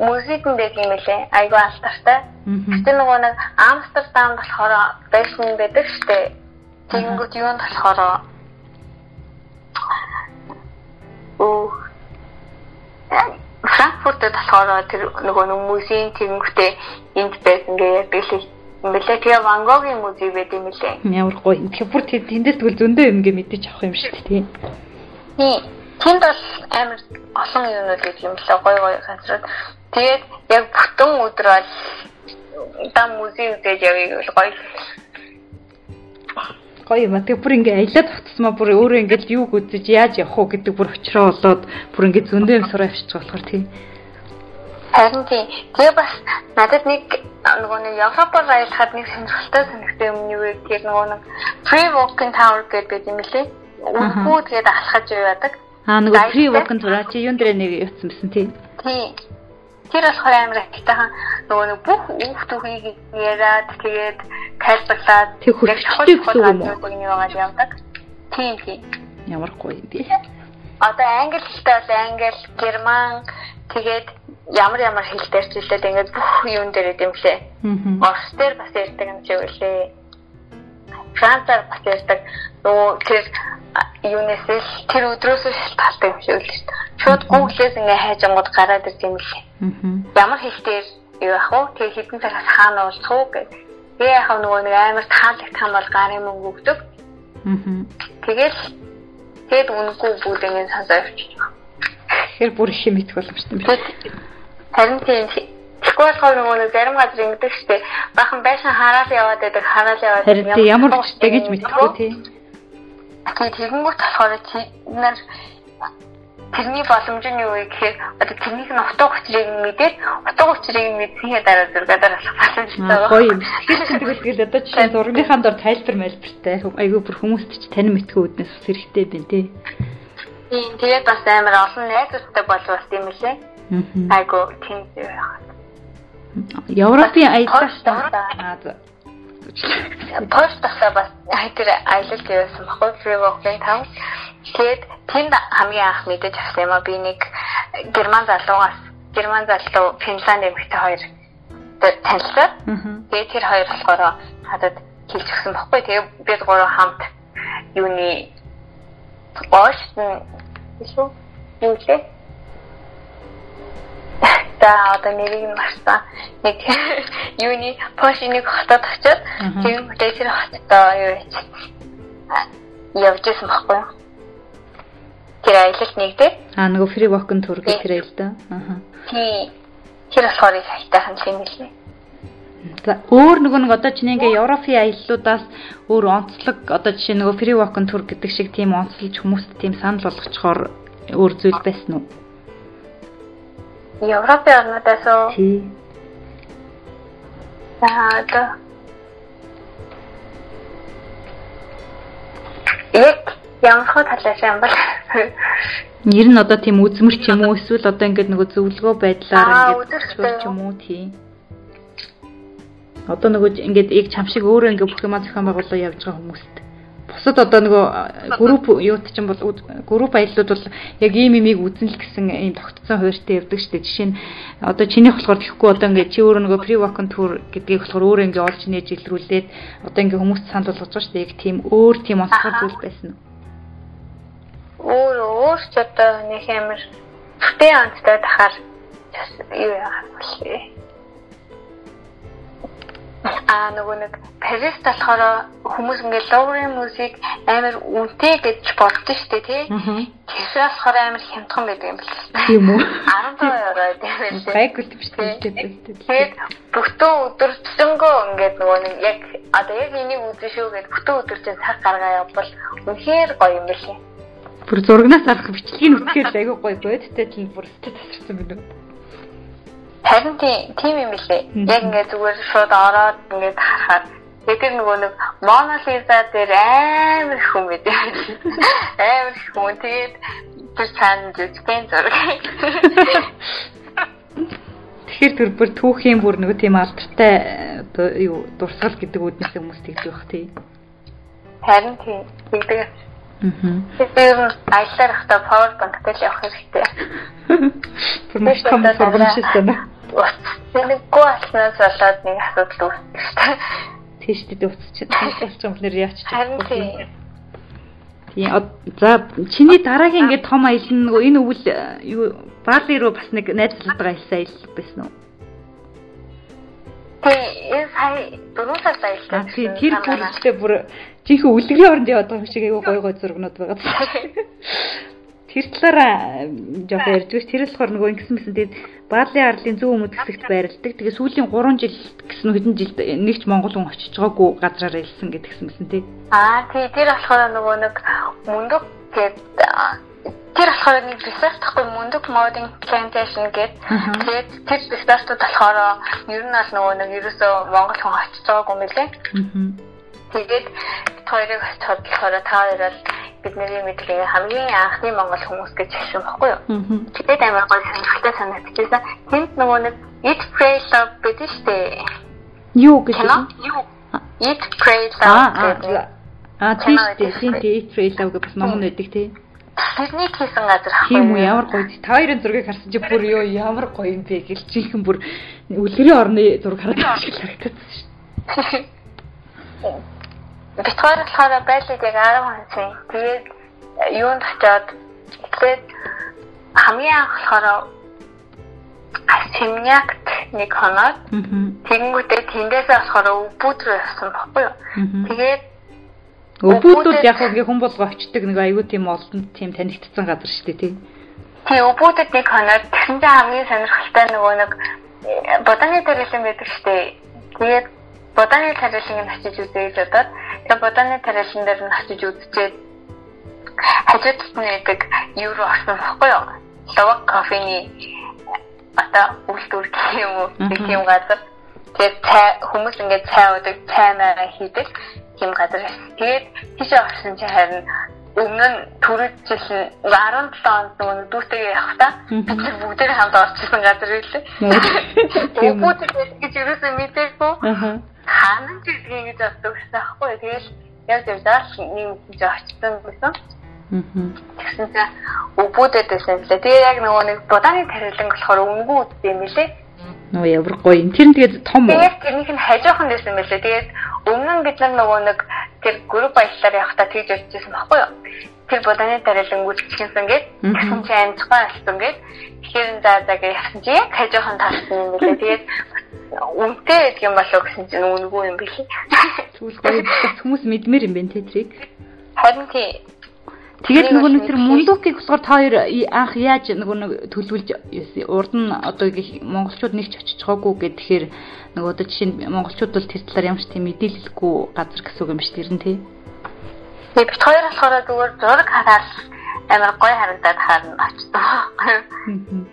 Музик нь байдаг юм лээ. Айгу алдартай. Гэтэ нөгөө нэг Амстердам болохоор байсан байдаг шүү дээ. Тэгэнгүүт юунд болохоор оо Франкфуртэд болохоор тэр нөгөө музейн тэгэнгүүтээ энд байсан гэж хэлээ Мэлээ тэгээ Ван Гогийн музей байт юм лээ. Ямар гоё. Тэгэхээр бүр тэндээс тэгвэл зөндөө юм гээ мэдэж авах юм шүү дээ тий. Тэнд бол амар олон юмнууд их юм лээ. Гоё гоё газрууд. Тэгээд яг бүтэн өдөр бол дам музей үзэж явъя гэвэл гоё. Гоё юм. Тэгээ бүр ингээ аялаад тогтсмаа бүр өөрөө ингээд юу үзэж яаж явах уу гэдэг бүр очроо болоод бүр ингээ зөндөө юм сураа авчиж болохоор тий. Харин тийм. Тэгээ бас надад нэг нөгөө нэг Европоор аялахад нэг сонирхолтой санагдсан юм юу вэ? Тэр нөгөө нэг Free Walking Tower гэдэг юм лээ. Үнхүү тэгээд алхаж явдаг. Аа нөгөө Free Walking Tower чи юун дээр нэг явцсан байсан тийм. Тийм. Тэр болохоор амар актайхан нөгөө нэг бүх үх түүхийг яриад тэгээд тайлбарлаад тэг хурцтай гэсэн юм уу? Яваад явдаг. Тийм тийм. Ямар гоё юм бэ? Одоо англи хэлтэй бол англи, герман тэгээд ямар ямар хэл дээр ч хэлээд ингээд бүх юун дээр идэм лээ. Орос дээр бас ярьдаг юм шиг үлээ. Францаар бас ярьдаг. Нөгөө тэр юунаас л тэр өдрөөс л шалтгаалтай юм шиг үлээ. Шууд Google-ээс ингээд хайж ангууд гараад ирд юм лээ. Ямар хэлээр юу ах вэ? Тэгээ хэдэн цагаас хаана уулзах уу гэх. Тэгээ яхав нөгөө нэг амар таалагтхан бол гарын мөнгө өгдөг. Тэгэл тэгэд үнэгүй бүгд ингээд сонсоо явчих. Тэгэхээр бүр их юм идэх боломжтой юм байна. Харин тийм Тэгэхгүй болохоор нөгөө нэг зарим газар ингэдэг штеп. Бахан байшин хараал яваад байдаг, хараал яваад. Харин тийм ямар хүчтэй гэж мэдэхгүй тий. Тэгээ тэгэнгүүт болохоор нар тэрний боломж нь юу вэ гэхээр одоо тэрнийх нь утга учирыг мэдээд утга учирыг мэдсэний дараа зургаа дараалах боломжтой байгаа. Гоё юм. Тэгэл тэгэл одоо жишээ зургийнхаа дор тайлбар мэлбэртэй айгүй бүр хүмүүст ч танин мэдхүү үднэс хэрэгтэй байна тий. Тийм тэгээд бас амар олон найзуудтай болвол тийм үлээ. Айгу тийм Европын аяллаа Пост тасаа бас тэр аялалд явсан баггүй free walking town. Тэгээд тэнд хамгийн анх мэдэж авсан юм а би нэг герман залуугаас герман залуу Финланд эмэгтэй хоёр танилцаад тэгээд тэр хоёр болохоор надад хэлж өгсөн баггүй. Тэгээд бид гурав хамт юуны шүү юу лээ За одоо нэрийг нь марсан. Нэг юуны Пошиник хотод очиод тийм тэр хотод юу явж байсан байхгүй юу? Тэр аялалт нэгдээ. Аа нөгөө free walk-ын тур гэх тэр аялал да. Аа. Тийм. Тэр болохоор их хайтайхан юм лээ. За өөр нөгөө нэг одоо чинь ингээ Европын аяллуудаас өөр онцлог одоо жишээ нөгөө free walk-ын тур гэдэг шиг тийм онцлж хүмүүст тийм санал болгочхоор өөр зүйл байсан уу? Европын орнуудаас уу? Тий. За одоо яг ямар хөө талаас юм бол Нэр нь одоо тийм үзмэр ч юм уу эсвэл одоо ингээд нөгөө зөвлөгөө байдлаар ингээд ч юм уу тий. Одоо нөгөө ингээд яг чам шиг өөрөө ингээд бүх юм зохион байгуулалт явж байгаа хүмүүст бусад одоо нөгөө групп юут чинь бол групп аяллууд бол яг ийм имийг үзэн л гэсэн ийм тогтцсон хуурьтай явдаг шүү дээ. Жишээ нь одоо чинийх болохоор тэгэхгүй одоо ингээд чи өөрөө нөгөө pre walk tour гэдгийг болохоор өөрөө ингээд олж нээж илрүүлээд одоо ингээд хүмүүст санал болгож байгаа шүү дээ. Яг тийм өөр тийм онцгой зүйл байсан уу? Өөр өөр ч одоо нэг амар бүтэн онцтой тахаар юу яах вэ? Аа нөгөө нэг Парис болохоор хүмүүс ингээд ловрын музик амар үнэтэй гэж боддог шүү дээ тий. Тэгэхээр болохоор амар хямдхан байдаг юм байна. Тийм үү? 15 евро тийм. Гайгүй юм шүү дээ. Тэгээд бүтэн өдөр төсөнгөө ингээд нөгөө нэг яг одоо яг энийг үзэн шүү гэд бүтэн өдөр чинь цаг гаргаа явбал үнэхээр гоё юм байна. Бүр зургнаас арах бичлэгийг үзэхээр айгүй гоё бодтой чинь бүр өстө тасарсан байна? Харин тийм юм билээ. Яг ингээд зүгээр шууд ороод ингээд харахад Тэгэхээр нөгөө нэг Мона Лиза дээр амар хүн байд. Амар хүн тэгээд тэр цаана жүжигэн зураг. Тэгэхээр тэр бүр түүхийн бүр нөгөө тийм алдартай юу дурсгал гэдэг үднээс хүмүүс тэгж байх тий. Харин тийм. Тэгдэг. Тэгэхээр аялаар ихтэй power bank-тэй л явах хэрэгтэй. Том сургамжтай байна. Тэнэггүй алснаас болоод нэг асуудал үүсдэг. Тийш дээ уцчих. Тийш болж юм нэр яач. Харин тийм. Тийм. За чиний дараагийн ингээд том аялал нь нөгөө энэ өвөл юу Баали руу бас нэг найзлалтаа аялсан аялал байсан уу? Тэгээ сая дөрөв сар аялсан. Тийм тэр бүрэлдэхүүн бүр жинхэнэ үлгэрийн оронд яваад байгаа юм шиг айгүй гой гой зургнууд байгаа. Тэр талаараа жоох ярьж биш тэр болохоор нөгөө ингэсэн мэсэн тэгээд Баалын арлын зөв өмнөд хэсэгт байрладаг. Тэгээ сүүлийн 3 жил гэсэн хэдэн жилд нэгч Монгол хүн очиж байгаагүй газраар илсэн гэдгсэн мэсэн тий. Аа тий тэр болохоор нөгөө нэг мөндөг гээд тэр болохоор нэг ресурстахгүй мөндөг модын plantation гээд тэгээд тэр ресурстууд болохоор ер нь аль нөгөө нэг ерөөсөө Монгол хүн очиж байгаагүй мөлий. Тэгээд хоёрыг тодлохоор та хоёроо бидний мэдрээг хамгийн анхны Монгол хүмүүс гэж хэлсэн баггүй юу? Тэгээд амар гоё сонирхолтой санагдчихсан. Тэнд нөгөө нэг Eat Pray Love гэдэг дээ. Юу гэж вэ? Юу? Eat Pray Love гэдэг. Аа тийм тийм Eat Pray Love гэх бас ном нэгдэг тийм. Тэрнийг хийсэн газар ахгүй. Тийм үү ямар гоё. Та хоёрын зургийг харсан чи бүр ёо ямар гоё юм бэ гэл чихэн бүр үлгэрийн орны зураг хараад шиг харагдсан шүү. Битгаар болохоор байлиг яг 10 хонсын. Тэгээд юунд очиод тэгээд хамгийн анх болохоор Асимнякт нэг хоноод тэгэнгүүтээ тэндээсээ болохоор өвбүүд рүү явсан баггүй юу. Тэгээд Өвбүүдүүд яг үгүй хүн болго очдөг нэг аюу тийм олонд тийм танигдсан газар шүү дээ тий. Тий өвбүүдэд нэг хоноод тэгсэндээ хамгийн сонирхолтой нөгөө нэг э, боданы тарилан байдаг шүү дээ. Тэгээд боданы тариланыг очиж үзээд одоо тэгээд боданы тарилан дээр нь очиж үзчихээд хажууд нь байдаг юу руу орсон баггүй юу? Лавак кофений одоо үйлдвэр гэх юм уу? Тийм газар. Тэгээд цай хүмүүс ингээд цай уудаг, цай маяг хийдэг тийм газар. Тэгээд тийшээ орсон чи харин өмнө нь түрүү жил 17 онд нөгөө дүүтэйгээ явахдаа бид нар бүгдээ хамт орчихсон газар байлээ. Үү гэж юусэн мэдээгүй. Хаана ч гэдгийг гэж боддог гэсэн аахгүй. Тэгэл яг явдаа л нэг гэж очсон байсан. Тэгсэн чинь өвбүүдэдсэн лээ. Тэгээ яг нөгөө нэг боданы тарилан болохоор өнгөө үдсэн юм лээ. Нөө ямар гоё юм. Тэр нь тэгээд том уу? Тэгээд тэрнийх нь хажуухан байсан байлээ. Тэгээд өмнө нь бид нар нөгөө нэг тэр групп баялаар явахдаа тэгж ярьжсэн байхгүй юу? Тэр боданы дараалан гүйлчихсэн гээд тэгсэн чинь амжихгүй болсон гээд тэгэхээр за за гэж яасан чи яг хажуухан талсан юм байлээ. Тэгээд үнтэй гэдэг юм болов гэсэн чинь үнгүй юм билий. Түл гоё хүмүүс мэдмээр юм бэ тэ трийг. Харин тий Тэгээд нөгөө нэг тэр мундукийг болохоор та хоёр анх яаж нөгөө нэг төлөвлөж урд нь одоо монголчууд нэг ч очиж байгаагүй гэхээр нөгөө одоо жишээ нь монголчууд бол тэр талаар ямар ч тийм мэдээлэлгүй газар гэсэн үг юм тэр нь тий. Тэгээд бит хоёр болохоор зүгээр зураг хараад амар гоё харагдаад харна очсон.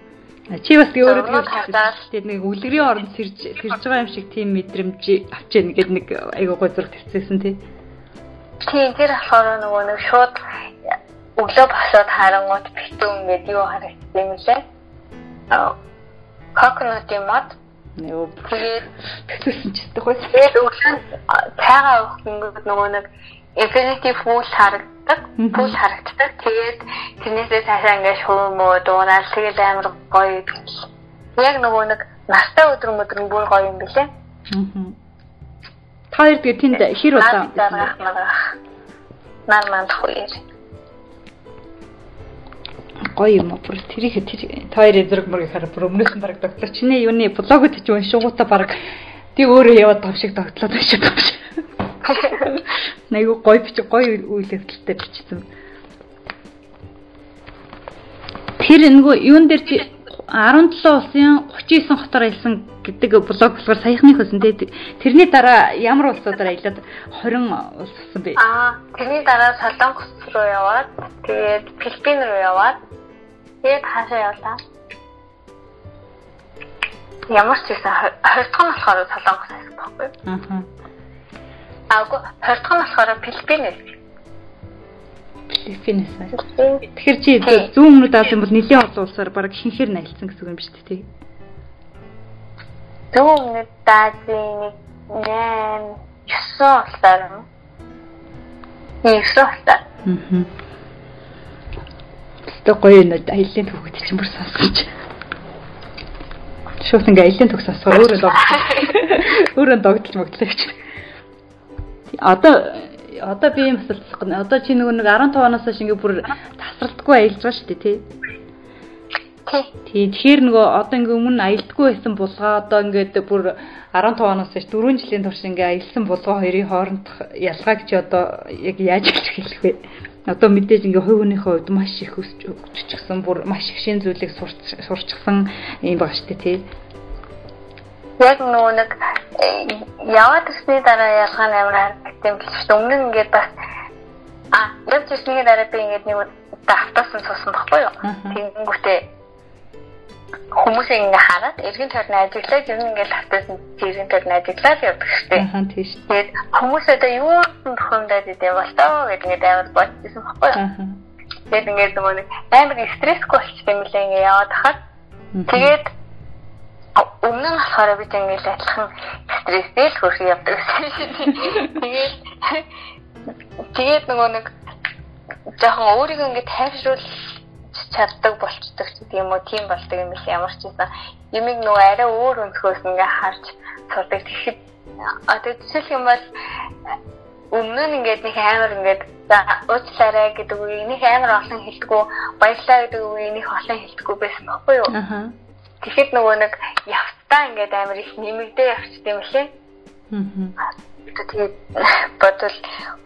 Чи бас өөрөө тэгээд нэг үлгэрийн оронд сэрж сэрж байгаа юм шиг тийм мэдрэмж авч яана гэдэг нэг айгуу гоё зураг тавьчихсан тий. Тийм тэр болохоор нөгөө нэг шууд өглөө босоод харангууд битүүн мэд юу харагдсан юм лээ. Аа коконатын мод Нөө тэгээд тэгсэн ч гэдэг байсан. Тэгээд өглөө цайгаа уух гингүүд нөгөө нэг infinity pool харагддаг. Pool харагддаг. Тэгээд тэрнээсээ цаашаа ингээд шуумөө дуурал тэгээд амар гоё. Яг нөгөө нэг настай өдөр өдөр бүр гоё юм билээ. Аа. Та хоёр тэгээд тэнд хэр удаа нар манд хоёр гоё юм уу? Бүр тэрийг та хоёрын зэрэг мөрөг хараа бүр өмнөөс нь баг тогтлоо чиний юуны блогод ч уншигуудаа баг тий өөрөө яваад тав шиг тогтлоод байшаа тав шиг. Найгу гоё бич гоё үйл явдалтай бичсэн. Тэр нөгөө юун дээр 17 улсын 39 хотоор аялсан гэдэг блог болохоор саяхны хөсөн тий. Тэрний дараа ямар улсуудаар аялаад 20 улс болсон бэ? Аа, тэрний дараа Солонгос руу яваад, тэгээд Филиппин руу яваад, тэгээд хаашаа явлаа? Ямар ч байсан 20 дахь нь болохоор Солонгос байсан байхгүй юу? Аа. Аагүй 20 дахь нь болохоор Филиппин байсан. Филиппинээс аа. Тэгэхээр чи зүүн өмнөд Азийн бол нэлийн олон улсаар баг хинхээр найлцсан гэсэн юм шүү дээ тий. Зүүн өмнөд Азийн нэг 8 9 улсаар Ийм шоолаа. Аа. Тэ гоё нэ аялын төвхөд чинь бүр сонсгоч. Шууд ингээ аялын төгс сонсгоор өөрөө догтлоо. Өөрөө догтлж мөгдлөө гэж. Одоо одоо би юм асуулт гэнэ. Одоо чи нөгөө нэг 15 оноос хойш ингээ бүр тасралтгүй аялж байгаа шүү дээ тий. Тий. Тэгэхээр нөгөө одоо ингээ өмнө аялдаггүй байсан булгаа одоо ингээд бүр 15 оноос хойш 4 жилийн турш ингээ аялсан булгаа хоёрын хоорондох ялгааг чи одоо яг яаж хэлэх вэ? Одоо мэдээж ингээ хувь хүнийхээ хувьд маш их өсч өгчихсэн бүр маш их шин зүйлийг сурчсан юм байна шүү дээ тий. Яг нөгөө нэг э, яваад ирсний дараа ялгаа нь амар харагдсан юм биш үү? Өмнө нь ингээд бас а явж ирсний дараа би ингээд нэг автосан суусан баггүй юу? Тэнгүүтээ хүмүүс ингээ хараад эргэн тойрны ажиглаад ер нь ингээл автосан эргэн тойрны ажиглаад явдаг шүү дээ. Аа тийш. Тэгээд хүмүүс одоо юу тохиомдоод идэв болтоо гэдэг ингээд амар бодчихсон баггүй юу? Тэгээд ингээд нөгөө нэг амар стрессгүй болчихсон юм лээ ингээ яваад хахад тэгээд өмнө нь болохоор би ингээл адилхан стресстэй л хөрх явдаг. Тэгээд тэгээд нөгөө нэг жоохон өөрийгөө ингээд тайвшруул чаддаг болчдөг ч гэдэг юм уу тийм болдог юм биш ямар ч байсан юмыг нөгөө арай өөр өнцгөөс ингээ харж сурдаг. Тэгэхэд одоо жишээлх юм бол өмнө нь ингээд нэг амар ингээд уучлаарай гэдэг үе нэг амар олон хэлдэггүй баярлаа гэдэг үе нэг олон хэлдэггүй байсан баггүй юу тэгэхэд нөгөө нэг явцдаа ингээд амар их нэмэгдээ явчихдээ юм лээ аа тэгээд бодвол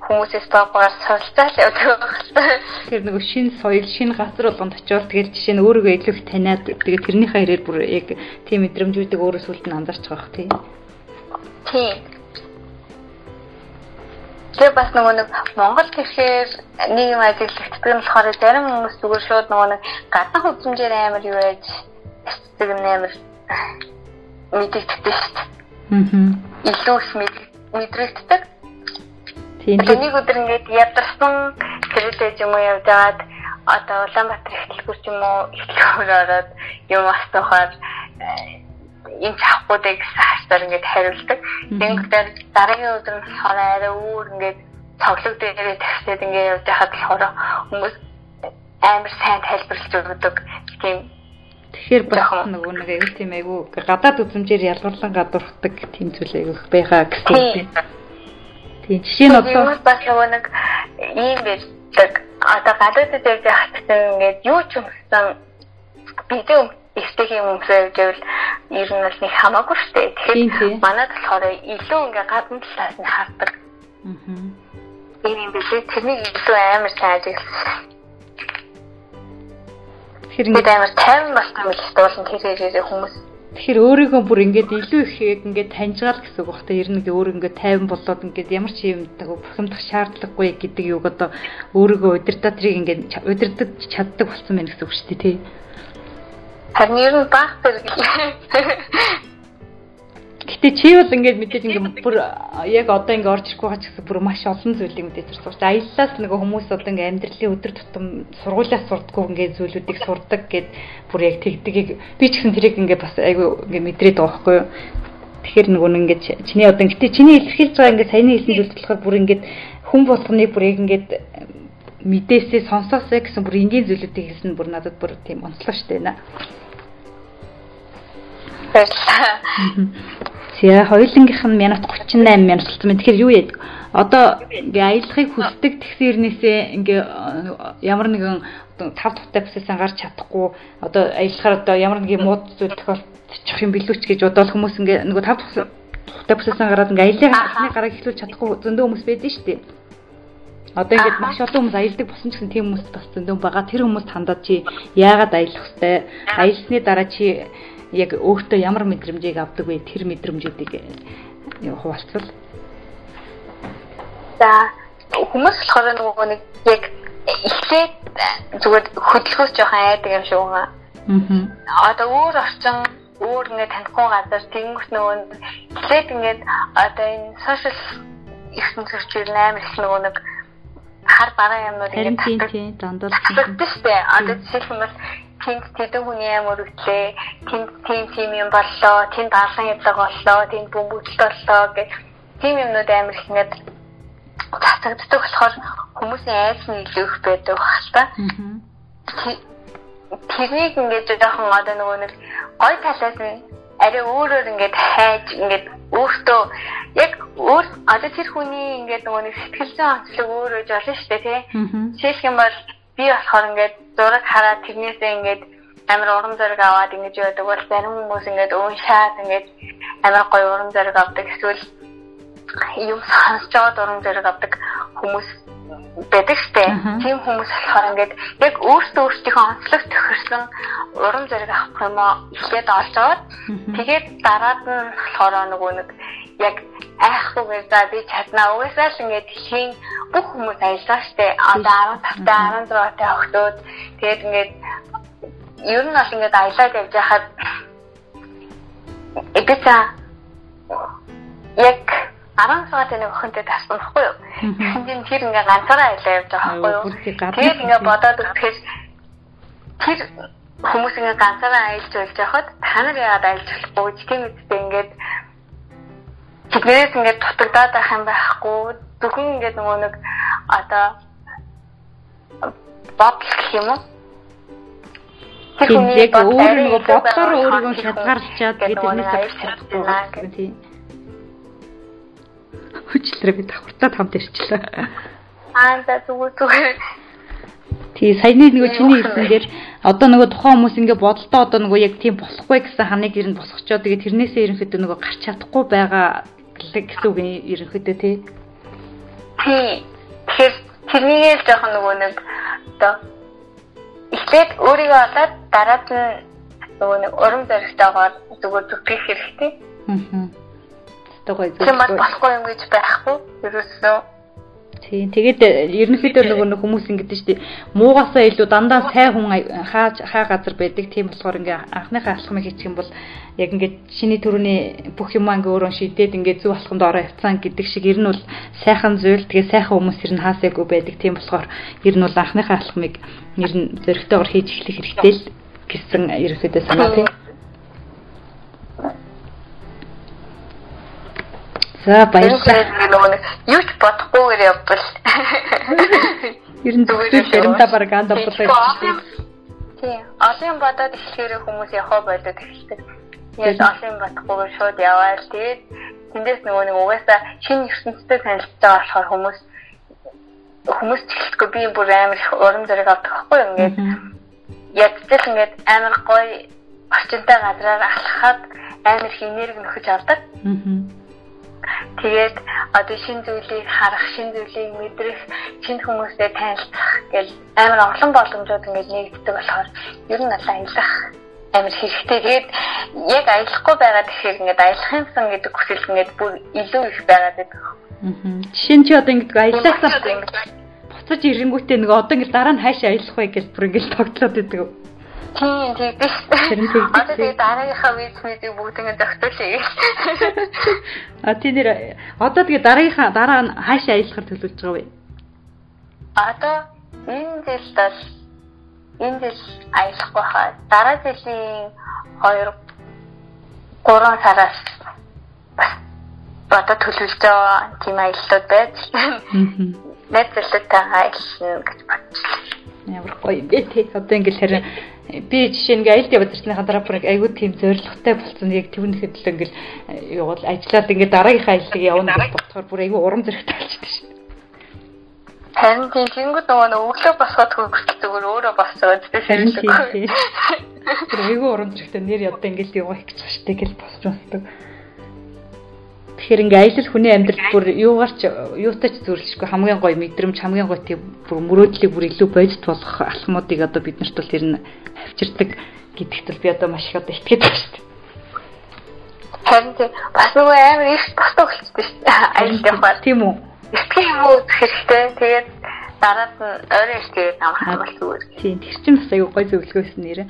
хүмүүсээс багаар суралцаал явдаг байна. Тэр нэг шин соёл, шин газар болгонд очиод тэгээд жишээ нь өөрийгөө илүү их таниад тэгээд тэрнийхээ хэрээр бүр яг тийм мэдрэмжүүдийг өөрөө сүлд нь анзаарч байгаа хэрэг тийм. Тийм. Тэгээ бас нөгөө нэг Монгол гэхээр нэг юм ажиглагдаг нь болохоор зарим хүмүүс зүгээр шууд нөгөө нэг гадна хөгжмжээр амар юу яаж тэгдэг юм амар мэдэгддэг шүү дээ. Аа. Илүү их мэдрэгддэг. Тийм. Нэг өдөр ингээд ядарсан тэрэлж юм уу явж байгаад одоо Улаанбаатар ихтлгүүр ч юм уу ихтлгүүр ороод юм асуухаар энэ чавхуудыг хаашдаар ингээд хариулдаг. Тэнгэр дараагийн өдөр нь арай өөр ингээд цоглог дээрээ тавьчихад ингээд явж байхад болохоор хүмүүс амар сайн тайлбарлаж өгдөг. Тийм Тэгэхээр бас нөгөө нэг аюу тийм айгу гадаад үзмжээр ялгарлан гадуурхдаг тийм зүйл айгу байгаа гэсэн үг. Тийм жишээ нь одоо бас нөгөө нэг ийм байдаг. Одоо гадаадд явж байхад ингээд юу ч юмсан бидээ эвтэйх юм өмсөж байвал ер нь бол нэг хамаагүй шүү дээ. Тэгэхээр манайд болохоор илүү ингээ гадна талаас нь хардаг. Аа. ийм юм биш. Тэрнийг илүү амар сайн ажигласан. Тэгэхээр ингээд амар тайван болсон юм л дуулан тэр хэрэг хүмүүс. Тэгэхээр өөрийгөө бүр ингээд илүү их ингээд таньжгаал гэсэн үг багтаа ер нь өөр ингээд тайван болоод ингээд ямар ч юм бухимдах шаардлагагүй гэдэг юуг одоо өөрийгөө удирдах тэрийг ингээд удирдах чаддаг болсон байна гэсэн үг шүү дээ тий. Харин ер нь баах зэрэг Гэтэ чи бол ингээд мэдээж ингээд бүр яг одоо ингээд орж ирэхгүй байгаа ч гэсэн бүр маш олон зүйлийг мэдээж сурч. Аяллаас нөгөө хүмүүс одоо ингээд амьдралын өдөр тутам сургуулиас сурдаггүй ингээд зүйлүүдийг сурдаг гэд бүр яг тэгдгийг би ч гэсэн тэрийг ингээд бас айгүй ингээд мэдрээд байгаа байхгүй юу. Тэгэхээр нөгөө нэг ингээд чиний одоо гэтэ чиний илэрхийлж байгаа ингээд саяны хэлсэн зүйл болохоор бүр ингээд хүн болгоныг бүр яг ингээд мэдээсээ сонсоосоо гэсэн бүр энгийн зүйлүүдийг хэлсэн бүр надад бүр тийм онцлог штэ нэ. Баярлалаа. Тэгээ хоёулынгийнх нь минут 38 минут болсон байна. Тэгэхээр юу яадаг? Одоо ингээ аялахыг хүсдэг тэгсэрнээсээ ингээ ямар нэгэн тав тухтай процессан гарч чадахгүй одоо аялахаар одоо ямар нэгэн мууд зүйл тохиолдчих юм билүү ч гэж бодоод хүмүүс ингээ нөгөө тав тухтай процессан гараад ингээ аялахны гараг эхлүүлж чадахгүй зөндөө хүмүүс байдаг шүү дээ. Одоо ингээд маш олон хүмүүс аялдаг болсон ч гэсэн тийм хүмүүс бас зөндөө байгаа. Тэр хүмүүст хандаад чи яагаад аялах вэ? Аялсны дараа чи яг өөртөө ямар мэдрэмжийг авдаг вэ? Тэр мэдрэмжүүдийг хуваалцвал. За хүмүүс болохоор нөгөө нэг яг эхлээд зүгээр хөдөлгөөс жоохон айдаг юм шиг байгаа. Аа. Одоо өөр орчин өөр ингэ танихгүй газар тэнгус нөгөө эхлээд ингээд одоо энэ сошиал ихсэн зөрчил амар их нөгөө нэг хар бараа юмнууд ингээд татдаг. Дандаа. Тэгтээ одоо бол тэнд тэдэн хүний амар үтлээ тэнд тийм тийм юм боллоо. Тэнд алан ядлаг боллоо. Тэнд бөмбөгдөлт боллоо гэх тийм юмнууд амар их ингээд цацагддаг болохоор хүмүүсийн айц нь илүү их байдаг бах та. Тэрийг ингээд жоохон одоо нөгөө нэг гой талаас нь арай өөрөөр ингээд хайж ингээд өөртөө яг өөр одоо тэр хүний ингээд нөгөө нэг сэтгэл зүйн онцлог өөр үж болно шүү дээ тий. Жишээлх юм бол би болохоор ингээд зураг хараад тэрнээсээ ингээд амар урам зориг аваад ингэж яадаг бол зарим хүмүүс ингээд уушаад ингээд амар гоё урам зориг авдаг эсвэл юм сонсож аваад урам зориг авдаг хүмүүс байдаг штэ. Тийм хүмүүс болохоор ингээд яг өөртөө өөртөөхөө онцлог тохирсон урам зориг авах юм аа эхлээд олж аваад тэгээд дараад нь болохоор нөгөө нэг яг айхгүйгээр за би чаднаа угаасаа л ингээд хийн бүх хүмүүс ажиллаа штэ. Одоо 15 та 16 та охтууд тэгээд ингээд ер нь бол ингээд аялаад явж байхад эгэцаа яг 10 сар тань охинтой тассан баггүй юу. Тэгвэл тэр ингээ ганцаараа аялаа явж байгаа байхгүй юу. Тэгээд ингээ бодоод үзэхээр тэр хүмүүс ингээ ганцаараа аялж болж байхад та нар яагаад аялж болохгүй ч тийм үстэй ингээд Тэгнээс ингээд дутагдаад байх юм байхгүй. Зөвхөн ингээд нөгөө нэг одоо бодол гэх юм уу? Хүний яг өөр нөгөө бодлоор өөрийгөө хязгаарлалчаад тэгээд тэрнээс авчихсан тийм. Хүчлэрээ би давхартаа хамт ирчлээ. Аа за зүгээр зүгээр. Тий, саяны нөгөө чиний хэлсэн дээр одоо нөгөө тухайн хүмүүс ингээ бодолтой одоо нөгөө яг тийм болохгүй гэсэн ханыг ер нь босгочоо тэгээд тэрнээсээ ерөнхийдөө нөгөө гарч чадахгүй байгаа гэсэн үг ерөнхийдөө тий. Тий. Тэгэхээр тэрнийг л жоохон нөгөө нэг одоо эхлээд өөрийгөө олоод дараад нь нөгөө нэг урам зоригтойгоор зүгээр зүтгэх хэрэгтэй. Аа. Тэгвэл зүгээр болохгүй юм гэж байхгүй. Ерөөсөө Тийм. Тэгээд ерөнхийдөө нөгөө нэг хүмүүс ингэдэж штий муугасаа илүү дандаа сайн хүн хаа хаа газар байдаг. Тийм болохоор ингээ анхныхаа алхмыг хийчих юм бол яг ингээд шиний төрөний бүх юм ингээ өөрөө шийдээд ингээ зөв алхамд ороо явцсан гэдэг шиг ер нь бол сайхан зүйл тэгээ сайхан хүмүүс ер нь хаасаагүй байдаг. Тийм болохоор ер нь бол анхныхаа алхмыг ер нь зөрөгтэйгээр хийж эхлэх хэрэгтэй л гэсэн ерөнхийдөө санаа тийм. За баярлалаа. Юу ч бодохгүйгээр явбал. Ер нь зүгээр баримтаа баг анда болоо. Тийм. Олон бодоод эхлэхээр хүмүүс явах болоод эхэлдэг. Яг олон бодохгүйгээр шууд яваал. Тэгээд тэндээс нөгөө нэг угаасаа шинэ ертөнцтэй танилцж байгаа болохоор хүмүүс хүмүүс ч ихэлгүй би бүр амар их урам зориг авдаг юу ингээд ядчил ингээд амар гоё орчинтай газраар алхахад амар их энерги нөхөж авдаг. Тэгээд одоо шин зүйлийг харах, шин зүйлийг мэдрэх, шинэ хүмүүстэй танилцах гэл амар олон боломжууд ингээд нэгддэг болохоор ер нь аль аялах амар хэрэгтэй. Тэгээд яг аялахгүй байгаа тэгэхээр ингээд аялах юмсан гэдэг хүсэл ингээд бүр илүү их байгаад байдаг. Аа. Жишээ нь чи одоо ингээд аялахсаа буцаж ирэнгүүтээ нөгөө одоо ингээд дараа нь хаашаа аялах вэ гэж бүр ингээд тогтлоод байдаг. Тийм тийм. Одоо тэгээд дараагийнхаа виз мэдийг бүгд ингэ зохицуулъя. А тийм нэр одоо тэгээд дараагийнхаа дараа нь хаашаа аялахар төлөвлөж байгаа вэ? Одоо энэ жил бол энэ жил аялахгүй хаа. Дараа жилийн 2 3 сараас одоо төлөвлөж байгаа тийм аяллууд байж. Нэт зэлтэйгээ аялна гэж бодчихлоо. Ямар гоё юм бэ тий. Одоо ингээл харин би жишээ нэг аялд яваад ирсний дараа бүр айгүй тийм зоригтой болсон. Яг тэрнийхэд л ингээл э, явал ажиллаад ингээд дараагийнхаа аяллыг явна гэж бодохоор бүр айгүй урам зоригтой болчихсон. Харин тийм тэнгууд нөгөө өглөө босоод хөргөлт зүгээр өөрөө босоод тийм. Тэр айгүй урам зоригтой нэр ядаа ингээд явах гэж байна шүү дээ гэж босч байна. Тэгэхээр ингээ аялал хүний амьдрал бүр юугаарч юутай ч зүйрлэшгүй хамгийн гоё мэдрэмж хамгийн гоё тийм бүр мөрөөдлийг бүр илүү бодит болгох алхмуудыг одоо бид нарт бол ер нь авчирдаг гэдэгт бол би одоо маш их одоо итгэж байна шүү дээ. Харин бас нөгөө амар их босдог болчихсон шүү дээ. Аялал явахаар. Тийм үү? Итгэх юм уу хэрэгтэй. Тэгээд дараад нь өөрөө ихтэй амархан бол зүгээр. Тийм тэр чинь бас аюу гоё зөвлөгөөсөн нэрээ.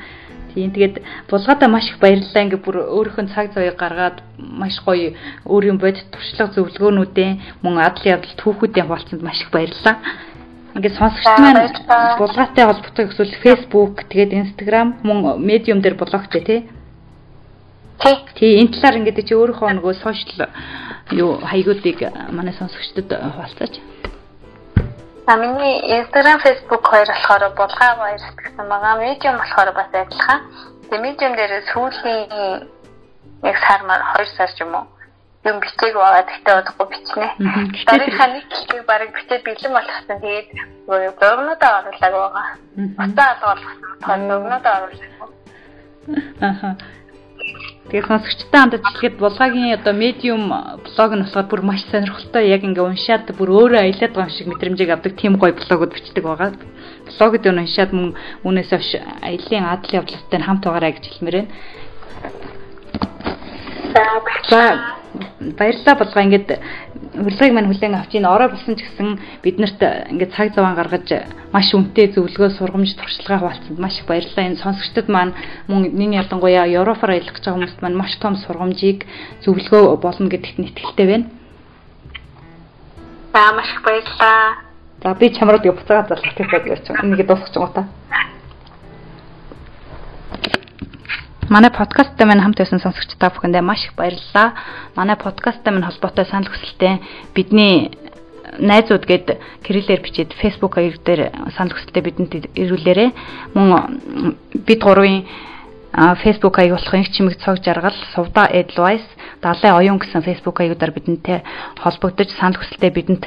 Тийм тэгээд булгаадаа маш их баярлалаа. Ингээ бүр өөрийнхөө цаг заяаг гаргаад маш гоё өөрийн бодит туршлага зөвлөгөөнүүдээ мөн адал явдал түүхүүдийн хуваалцанд маш их баярлалаа. Ингээд сонсогч маань булгаатай холбоотой эсвэл Facebook тэгээд Instagram мөн Medium дээр блогтэй тий. Тий, энэ талаар ингээд чи өөрийнхөө нөгөө сошиал юу хаягуудыг манай сонсогчдод хуваалцаач. А миний Instagram, Facebook хоёр болохоор булгаа баяр гэсэн байгаа. Medium болохоор бас адилхан. Тэгээ Medium дээр сүүлийн яг сармаар 2 сар ч юм уу юм бичээг байгаа. Тэгтээ удахгүй бичнэ. Дарийнхаа нэг гэлтийг барыг бичээд бэлэн болгосон. Тэгээд дугнуудаа оруулаад байгаа. Утаа алгуулсан. Дугнуудаа оруулсан. Аха. Тэгээ сонсогчтой хамт ажиллахад булгагийн одоо медиум блог нь болохоор бүр маш сонирхолтой яг ингээ уншаад бүр өөрөө аялаад байгаа шиг мэдрэмжийг авдаг тийм гоё блогууд бичдэг байгаа. Блогд өн уншаад мөн үүнээс хойш аялын адал явдлуудтай хамт байгаарай гэж хэлмээр байна. За баярлалаа булгаа ингээд урилгыг мань хүлээн авч ийн орой болсон ч гэсэн биднэрт ингээд цаг зав гаргаж маш үнэтэй зөвлөгөө сургамж туршлагаа хуваалцсанд маш их баярлалаа. Энэ сонсогчдод маань мөн нэг ялангуяа Европоор аялах гэж байгаа хүмүүст маань маш том сургамжийг зөвлөгөө болно гэдэгт нь итгэлтэй байна. За маш их баярлалаа. За би чамрууд буцаагаад залах гэж байна. Энийг дуусгах юм уу та? Манай подкасттай минь хамт байсан сонсогч та бүхэндээ маш их баярлалаа. Манай подкасттай минь холбоотой санал хүсэлтээ бидний найзууд гээд кириллээр бичээд Facebook хаяг дээр санал хүсэлтээ бидэнд ирүүлээрэй. Мөн бид гурвын Facebook хаяг болох инх чимэг цог жаргал сувда advice далай оюун гэсэн Facebook хаягудаар бидэнтэй холбогдож санал хүсэлтээ бидэнд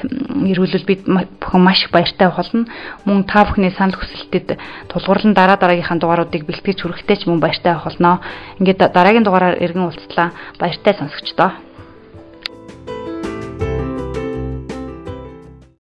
ирүүлвэл бид бүхэн маш их баяртай болно. Мөн та бүхний санал хүсэлтэд тулгуурлан дараа дараагийнхаа дугааруудыг бэлтгэж хүрэхтэй ч мөн баяртай болно. Ингээд дараагийн дугаараар иргэн уулзлаа. Баяртай сонсогчдоо.